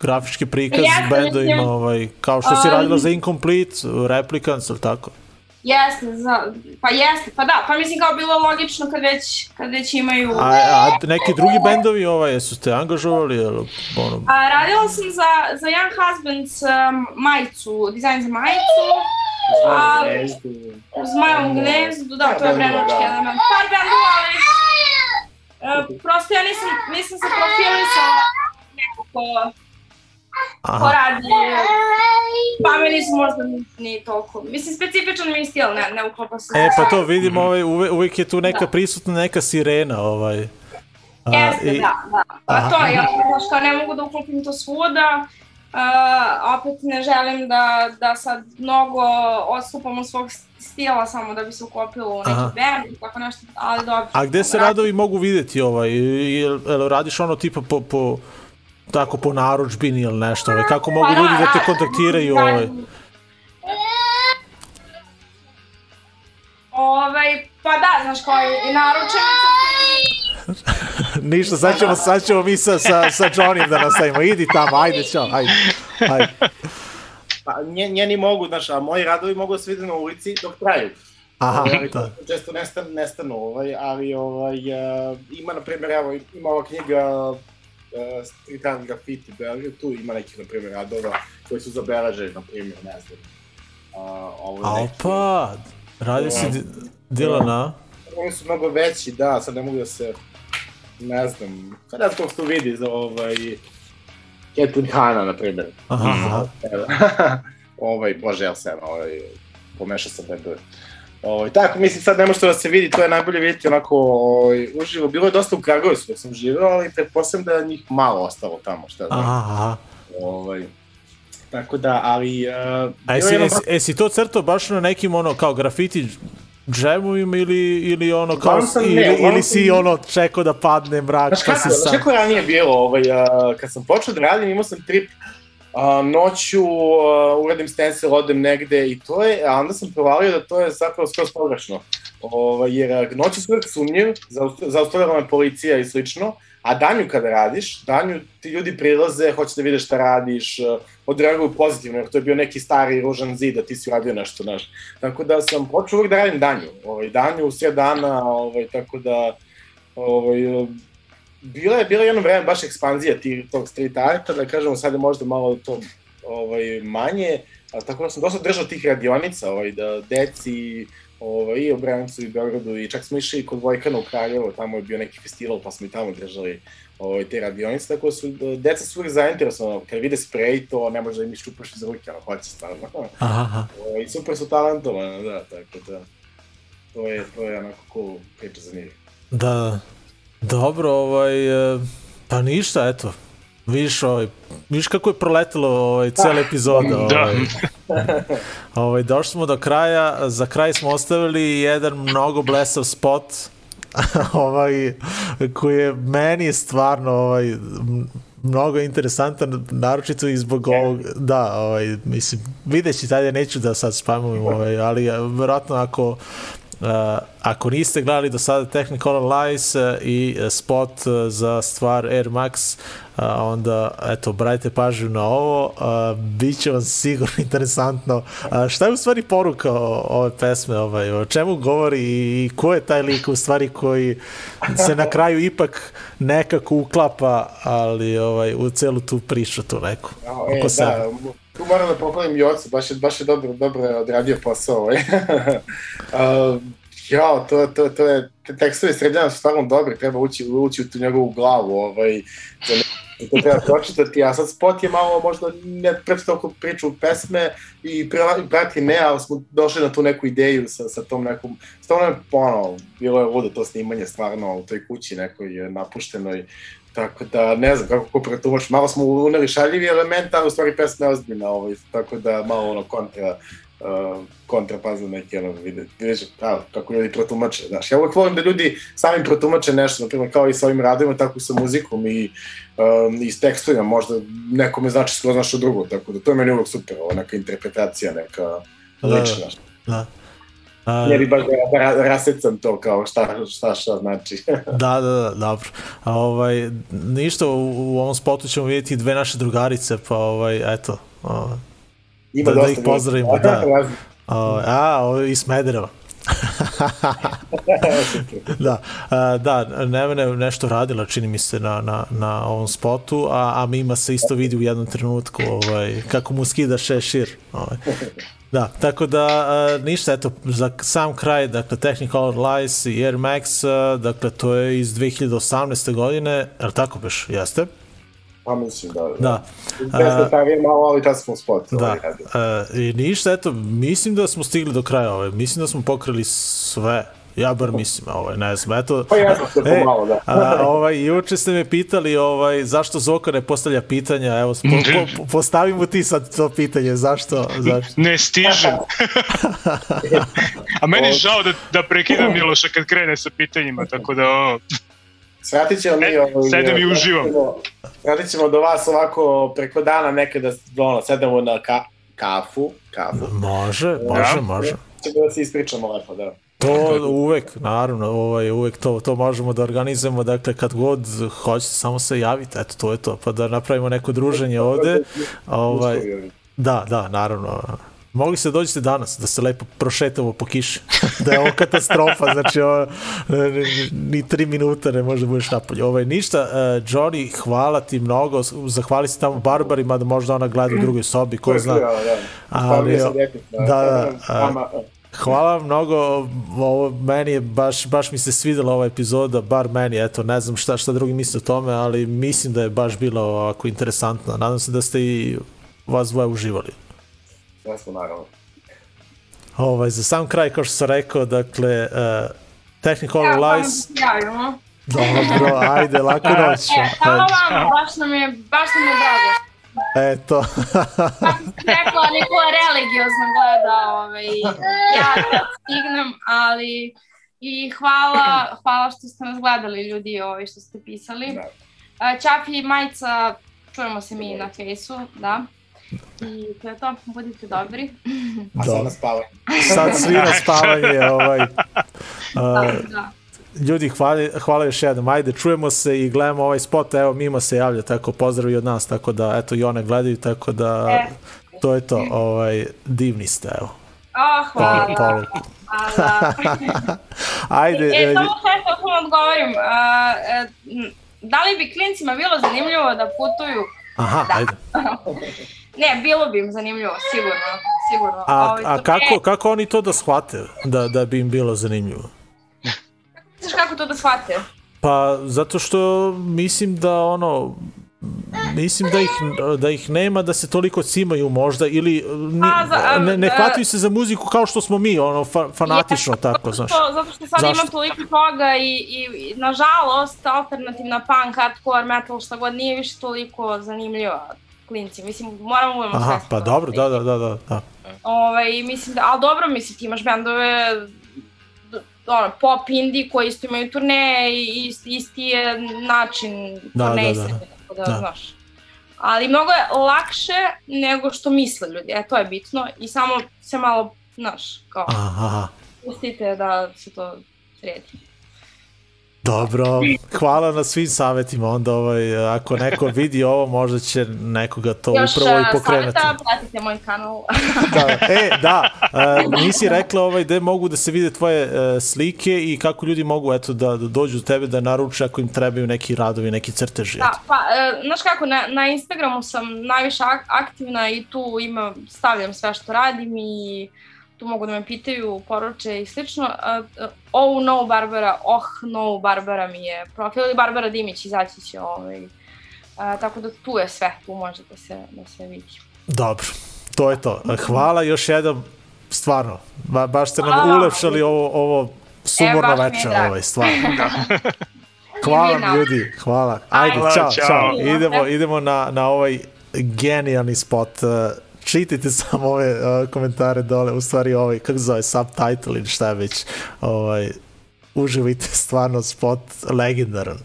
S3: grafički prikaz
S6: Jeste,
S3: bendovima, ovaj, kao što si
S6: um,
S3: radila za Incomplete, Replicants, ili tako?
S6: Jeste, za, pa jeste, pa da, pa mislim kao bilo logično kad već, kad već imaju...
S3: A, a neki drugi bendovi, ovaj, jesu te angažovali, ili, ono,
S6: A, radila sam za, za Young Husbands um, majicu, dizajn za majicu, a, u Zmajevom gnezdu, da, to je vrenočki element. Par bendova, ali uh, prosto ja nisam, nisam se profilisala neko ko, ko
S3: aha,
S6: radi, pa mi nisu možda ni, ni toliko, mislim specifičan mi je stil, ne, ne uklapa se.
S3: E, pa to vidimo, ovaj, uve, uvijek je tu neka prisutna neka sirena, ovaj. A,
S6: Jeste,
S3: i-
S6: da, da. Pa
S3: Aha.
S6: to ja znaš, kao ne mogu da uklopim to svuda, uh, opet ne želim da, da sad mnogo odstupam od svog stila samo da bi se uklopilo u neki
S3: Aha.
S6: band, tako nešto, ali dobro.
S3: A gde se radovi mogu videti, ovaj, jel, jel radiš ono tipa po, po tako po naručbini ili nešto, ovaj, kako mogu
S6: Pa da,
S3: ljudi da te
S6: da,
S3: kontaktiraju,
S6: da,
S3: ovaj,
S6: Ovaj, pa da, znaš, kao i, i naručenica
S3: Ništa, sad ćemo, sad ćemo mi sa, sa, sa Johnnyem da nastavimo. Idi tamo, ajde, čao, ajde. Ajde.
S5: Pa, nje, njeni mogu, znaš, a moji radovi mogu da se vide na ulici dok traju.
S3: Aha,
S5: Ovaj,
S3: da.
S5: često nestanu, nestanu ovaj, ali ovaj, uh, ima, na primjer, evo, ima ova knjiga uh, Street Art Graffiti Belgrade, tu ima nekih, na primjer, radova koji su zabeleženi, na primjer, ne znam. Uh, ovo je neki,
S3: opa, radi si di- Dilana.
S5: Oni su mnogo veći, da, sad ne mogu da se, ne znam, sad ne znam kako se to vidi za ovaj, Ketun Hana, na primjer.
S3: Aha,
S5: ovaj, bože, jel sam, ovaj, pomešao sam bendove. Ovaj, tako, mislim, sad ne može to da se vidi, to je najbolje vidjeti onako ovaj, uživo. Bilo je dosta u Kragujevcu dok sam živeo, ali pretpostavljam da je njih malo ostalo tamo, šta znam.
S3: Aha, aha.
S5: Ovaj, tako da, ali... Uh,
S3: A jesi,
S5: jedno-
S3: jesi, jesi to crtao baš na nekim ono kao grafiti džemovima ili, ili ono kao,
S5: Uglavnom sam- ne,
S3: ili, ili si
S5: sam-
S3: ono čekao da padne mrak
S5: Znaš
S3: pa
S5: kako,
S3: si
S5: znaš
S3: sam...
S5: kako je ranije bilo, ovaj, uh, kad sam počeo da radim, imao sam trip uh, noću, uradim stencil, odem negde i to je, a onda sam provalio da to je zapravo skroz pogrešno. Ovaj, jer noću su uvek sumnjiv, zausta- zaustavljala me policija i slično, a danju kada radiš, danju ti ljudi prilaze, hoće da vide šta radiš, odreaguju pozitivno, jer to je bio neki stari ružan zid, a ti si uradio nešto, znaš. Tako da sam počeo uvek da radim danju, ovaj, danju u sred dana, ovaj, tako da ovaj, bila je bila je jedno vreme baš ekspanzija tih, tog street arta, da kažemo sad je možda malo to ovaj, manje, a tako da sam dosta držao tih radionica, ovaj, da deci, ovaj, i u Brancu i Beogradu i čak smo išli kod Vojkana u Kraljevo, tamo je bio neki festival pa smo i tamo držali ovaj, te radionice, tako da su, deca su uvijek zainteresovana, kad vide sprej to ne može da im iščupaš iz ruke, ono, hoće stvarno.
S3: Aha, aha.
S5: Ovaj, I super su talentovane, da, tako da, to je, to je onako cool priča za njih.
S3: Da, dobro, ovaj, e, pa ništa, eto, vidiš, ovaj, vidiš kako je proletelo ovaj, cijela epizoda.
S4: Da.
S3: Ovaj, ovaj, došli smo do kraja, za kraj smo ostavili jedan mnogo blesav spot, ovaj, koji je meni stvarno ovaj, mnogo interesantan, naročito i zbog ovog, da, ovaj, mislim, videći dalje, neću da sad spamujem, ovaj, ali eh, verovatno ako Uh, ako niste gledali do sada Technicolor Lies uh, i uh, spot uh, za stvar Air Max, uh, onda eto, brajte pažnju na ovo, uh, bit će vam sigurno interesantno. Uh, šta je u stvari poruka o, ove pesme, ovaj, o čemu govori i ko je taj lik u stvari koji se na kraju ipak nekako uklapa, ali ovaj, u celu tu priču tu neku.
S5: E, da, tu moram da pohvalim Jocu, baš je, baš je dobro, dobro odradio posao. Ovaj. uh, ja, to, to, to je, te tekstovi sredljana su stvarno dobri, treba ući, ući u tu njegovu glavu, ovaj, za to treba pročitati, a sad spot je malo možda ne toliko priču pesme i prati ne, ali smo došli na tu neku ideju sa, sa tom nekom, stvarno je ono, bilo je ludo to snimanje stvarno u toj kući nekoj napuštenoj, Tako da, ne znam kako ko pretumač, malo smo uneli šaljivi element, ali u stvari pesma je ozbiljna, ovaj, tako da malo ono kontra, uh, kontra pazno neki, ono, vide, vidiš a, kako ljudi pretumače, znaš. Ja uvek volim da ljudi sami pretumače nešto, na primjer, kao i sa ovim radovima, tako i sa muzikom i, um, i s tekstovima, možda nekome znači skroz nešto drugo, tako da to je meni uvek super, ovo, neka interpretacija, neka
S3: Da,
S5: lična.
S3: Da. A,
S5: Ne bi baš da ra, rasecam to kao šta, šta, šta znači.
S3: Da, da, da, dobro. A, ovaj, ništa, u, u ovom spotu ćemo vidjeti dve naše drugarice, pa ovaj, eto, o,
S5: Ima
S3: Da- da ih pozdravimo, da. O, a, o, iz Smedereva. da, a, da, Nevena je nešto radila, čini mi se, na, na, na ovom spotu, a, a Mima se isto vidi u jednom trenutku, ovaj, kako mu skida šešir. Ovaj. Da, tako da a, ništa, eto, za sam kraj, dakle, Technicolor Lies i Air Max, a, dakle, to je iz 2018. godine, je li tako beš? Jeste?
S5: Pa mislim da.
S3: Da.
S5: Pesma starije malo, ali tad smo spot.
S3: Da,
S5: ovaj,
S3: e, i ništa, eto, mislim da smo stigli do kraja ove, mislim da smo pokrili sve, ja bar mislim, ovaj, ne znam, eto,
S5: Pa ja sam se pomalo, da.
S3: a, ovaj, juče ste me pitali ovaj, zašto Zoka ne postavlja pitanja, evo, po, po, postavimo ti sad to pitanje, zašto, zašto?
S4: Ne stižem. A meni je žao da, da prekidam Miloša kad krene sa pitanjima, tako da ono,
S5: Sratit ćemo mi...
S4: E,
S5: Ovaj,
S4: sedem i uživam.
S5: Sratit ćemo do vas ovako preko dana nekada, ono, sedemo na ka, kafu, kafu.
S3: Može, može, može.
S5: Ćemo da se ispričamo lepo, da.
S3: To uvek, naravno, ovaj, uvek to, to možemo da organizujemo, dakle kad god hoćete, samo se javite, eto, to je to, pa da napravimo neko druženje ovde. Ovaj, da, da, naravno. Mogli ste dođete danas, da se lepo prošetamo po kiši, da je ovo katastrofa, znači ovo, ni tri minuta ne može da budeš napolje. Ovaj, ništa, uh, Johnny, hvala ti mnogo, zahvali se tamo Barbarima, da možda ona gleda u drugoj sobi, ko zna. Ali, da, da, a, Hvala vam mnogo, ovo meni je baš, baš mi se svidela ova epizoda, bar meni, eto, ne znam šta, šta drugi misle o tome, ali mislim da je baš bila ovako interesantna. Nadam se da ste i vas dvoje uživali.
S5: Ja smo naravno.
S3: Ovaj, za sam kraj, kao što sam rekao, dakle, uh, Technical ja, Lies...
S6: Javimo.
S3: Dobro, ajde, lako noć.
S6: E, hvala vam, baš nam je, baš nam je drago.
S3: Eto.
S6: Rekla, Nikola religiozno gleda, ovaj, ja da stignem, ali i hvala, hvala što ste nas gledali ljudi, ovaj, što ste pisali. Da. Ćafi i Majca, čujemo se mi na fejsu, da. I to je to, budite dobri.
S5: A sad na spavanje.
S3: Sad svi na spavanje, ovaj. Uh, da, da ljudi, hvala, hvala još jednom. Ajde, čujemo se i gledamo ovaj spot. Evo, Mima se javlja, tako pozdravi od nas, tako da, eto, i one gledaju, tako da, e. to je to. Ovaj, divni ste, evo.
S6: Oh, hvala. Polu. Hvala.
S3: Ajde.
S6: E, e, samo što sam odgovorim. Uh, da li bi klincima bilo zanimljivo da putuju?
S3: Aha,
S6: da.
S3: ajde.
S6: ne, bilo bi im zanimljivo, sigurno. sigurno.
S3: A, Ovi, a kako, kako oni to da shvate, da, da bi im bilo zanimljivo?
S6: Kako to da shvate?
S3: Pa, zato što mislim da ono, mislim da ih, da ih nema da se toliko cimaju možda ili ni, a, za, ne, ne hvataju se za muziku kao što smo mi, ono, fa, fanatično je, tako, znaš.
S6: To, zato što sad Zašto? ima toliko toga i, i, nažalost alternativna punk, hardcore, metal, šta god nije više toliko zanimljiva klinci. Mislim, moramo uvijemo
S3: Aha, pa dobro, da, da, da, da. da.
S6: Ove, ovaj, mislim da, ali dobro, mislim, ti imaš bendove ono, pop indie koji isto imaju turneje i isti, isti je način
S3: da,
S6: turneje
S3: da, da, da.
S6: tako da, da. znaš. Ali mnogo je lakše nego što misle ljudi, e, to je bitno i samo se malo, znaš, kao,
S3: Aha.
S6: pustite da se to sredi.
S3: Dobro, hvala na svim savjetima, onda ovaj, ako neko vidi ovo, možda će nekoga to
S6: Još,
S3: upravo i pokrenuti. Još
S6: savjeta, pratite moj kanal.
S3: da, e, da, uh, nisi rekla ovaj, gde mogu da se vide tvoje uh, slike i kako ljudi mogu eto, da, da dođu do tebe da naruče ako im trebaju neki radovi, neki crteži.
S6: Da, pa, uh, znaš kako, na, na Instagramu sam najviše aktivna i tu ima, stavljam sve što radim i tu mogu da me pitaju, poruče i slično. Oh no Barbara, oh no Barbara mi je profil ili Barbara Dimić izaći će ovaj. Uh, tako da tu je sve, tu može da se, da se vidi.
S3: Dobro, to je to. Hvala još jednom, stvarno, ba, baš ste nam ulepšali ovo, ovo sumorno e, večer, ovaj, stvarno. hvala ljudi, hvala. Ajde, Ajde čao, čao. čao. Idemo, idemo na, na ovaj genijalni spot. Uh, čitajte samo ove uh, komentare dole, u stvari ovaj, kako zove, subtitle ili šta već, ovaj, uživite stvarno spot legendaran.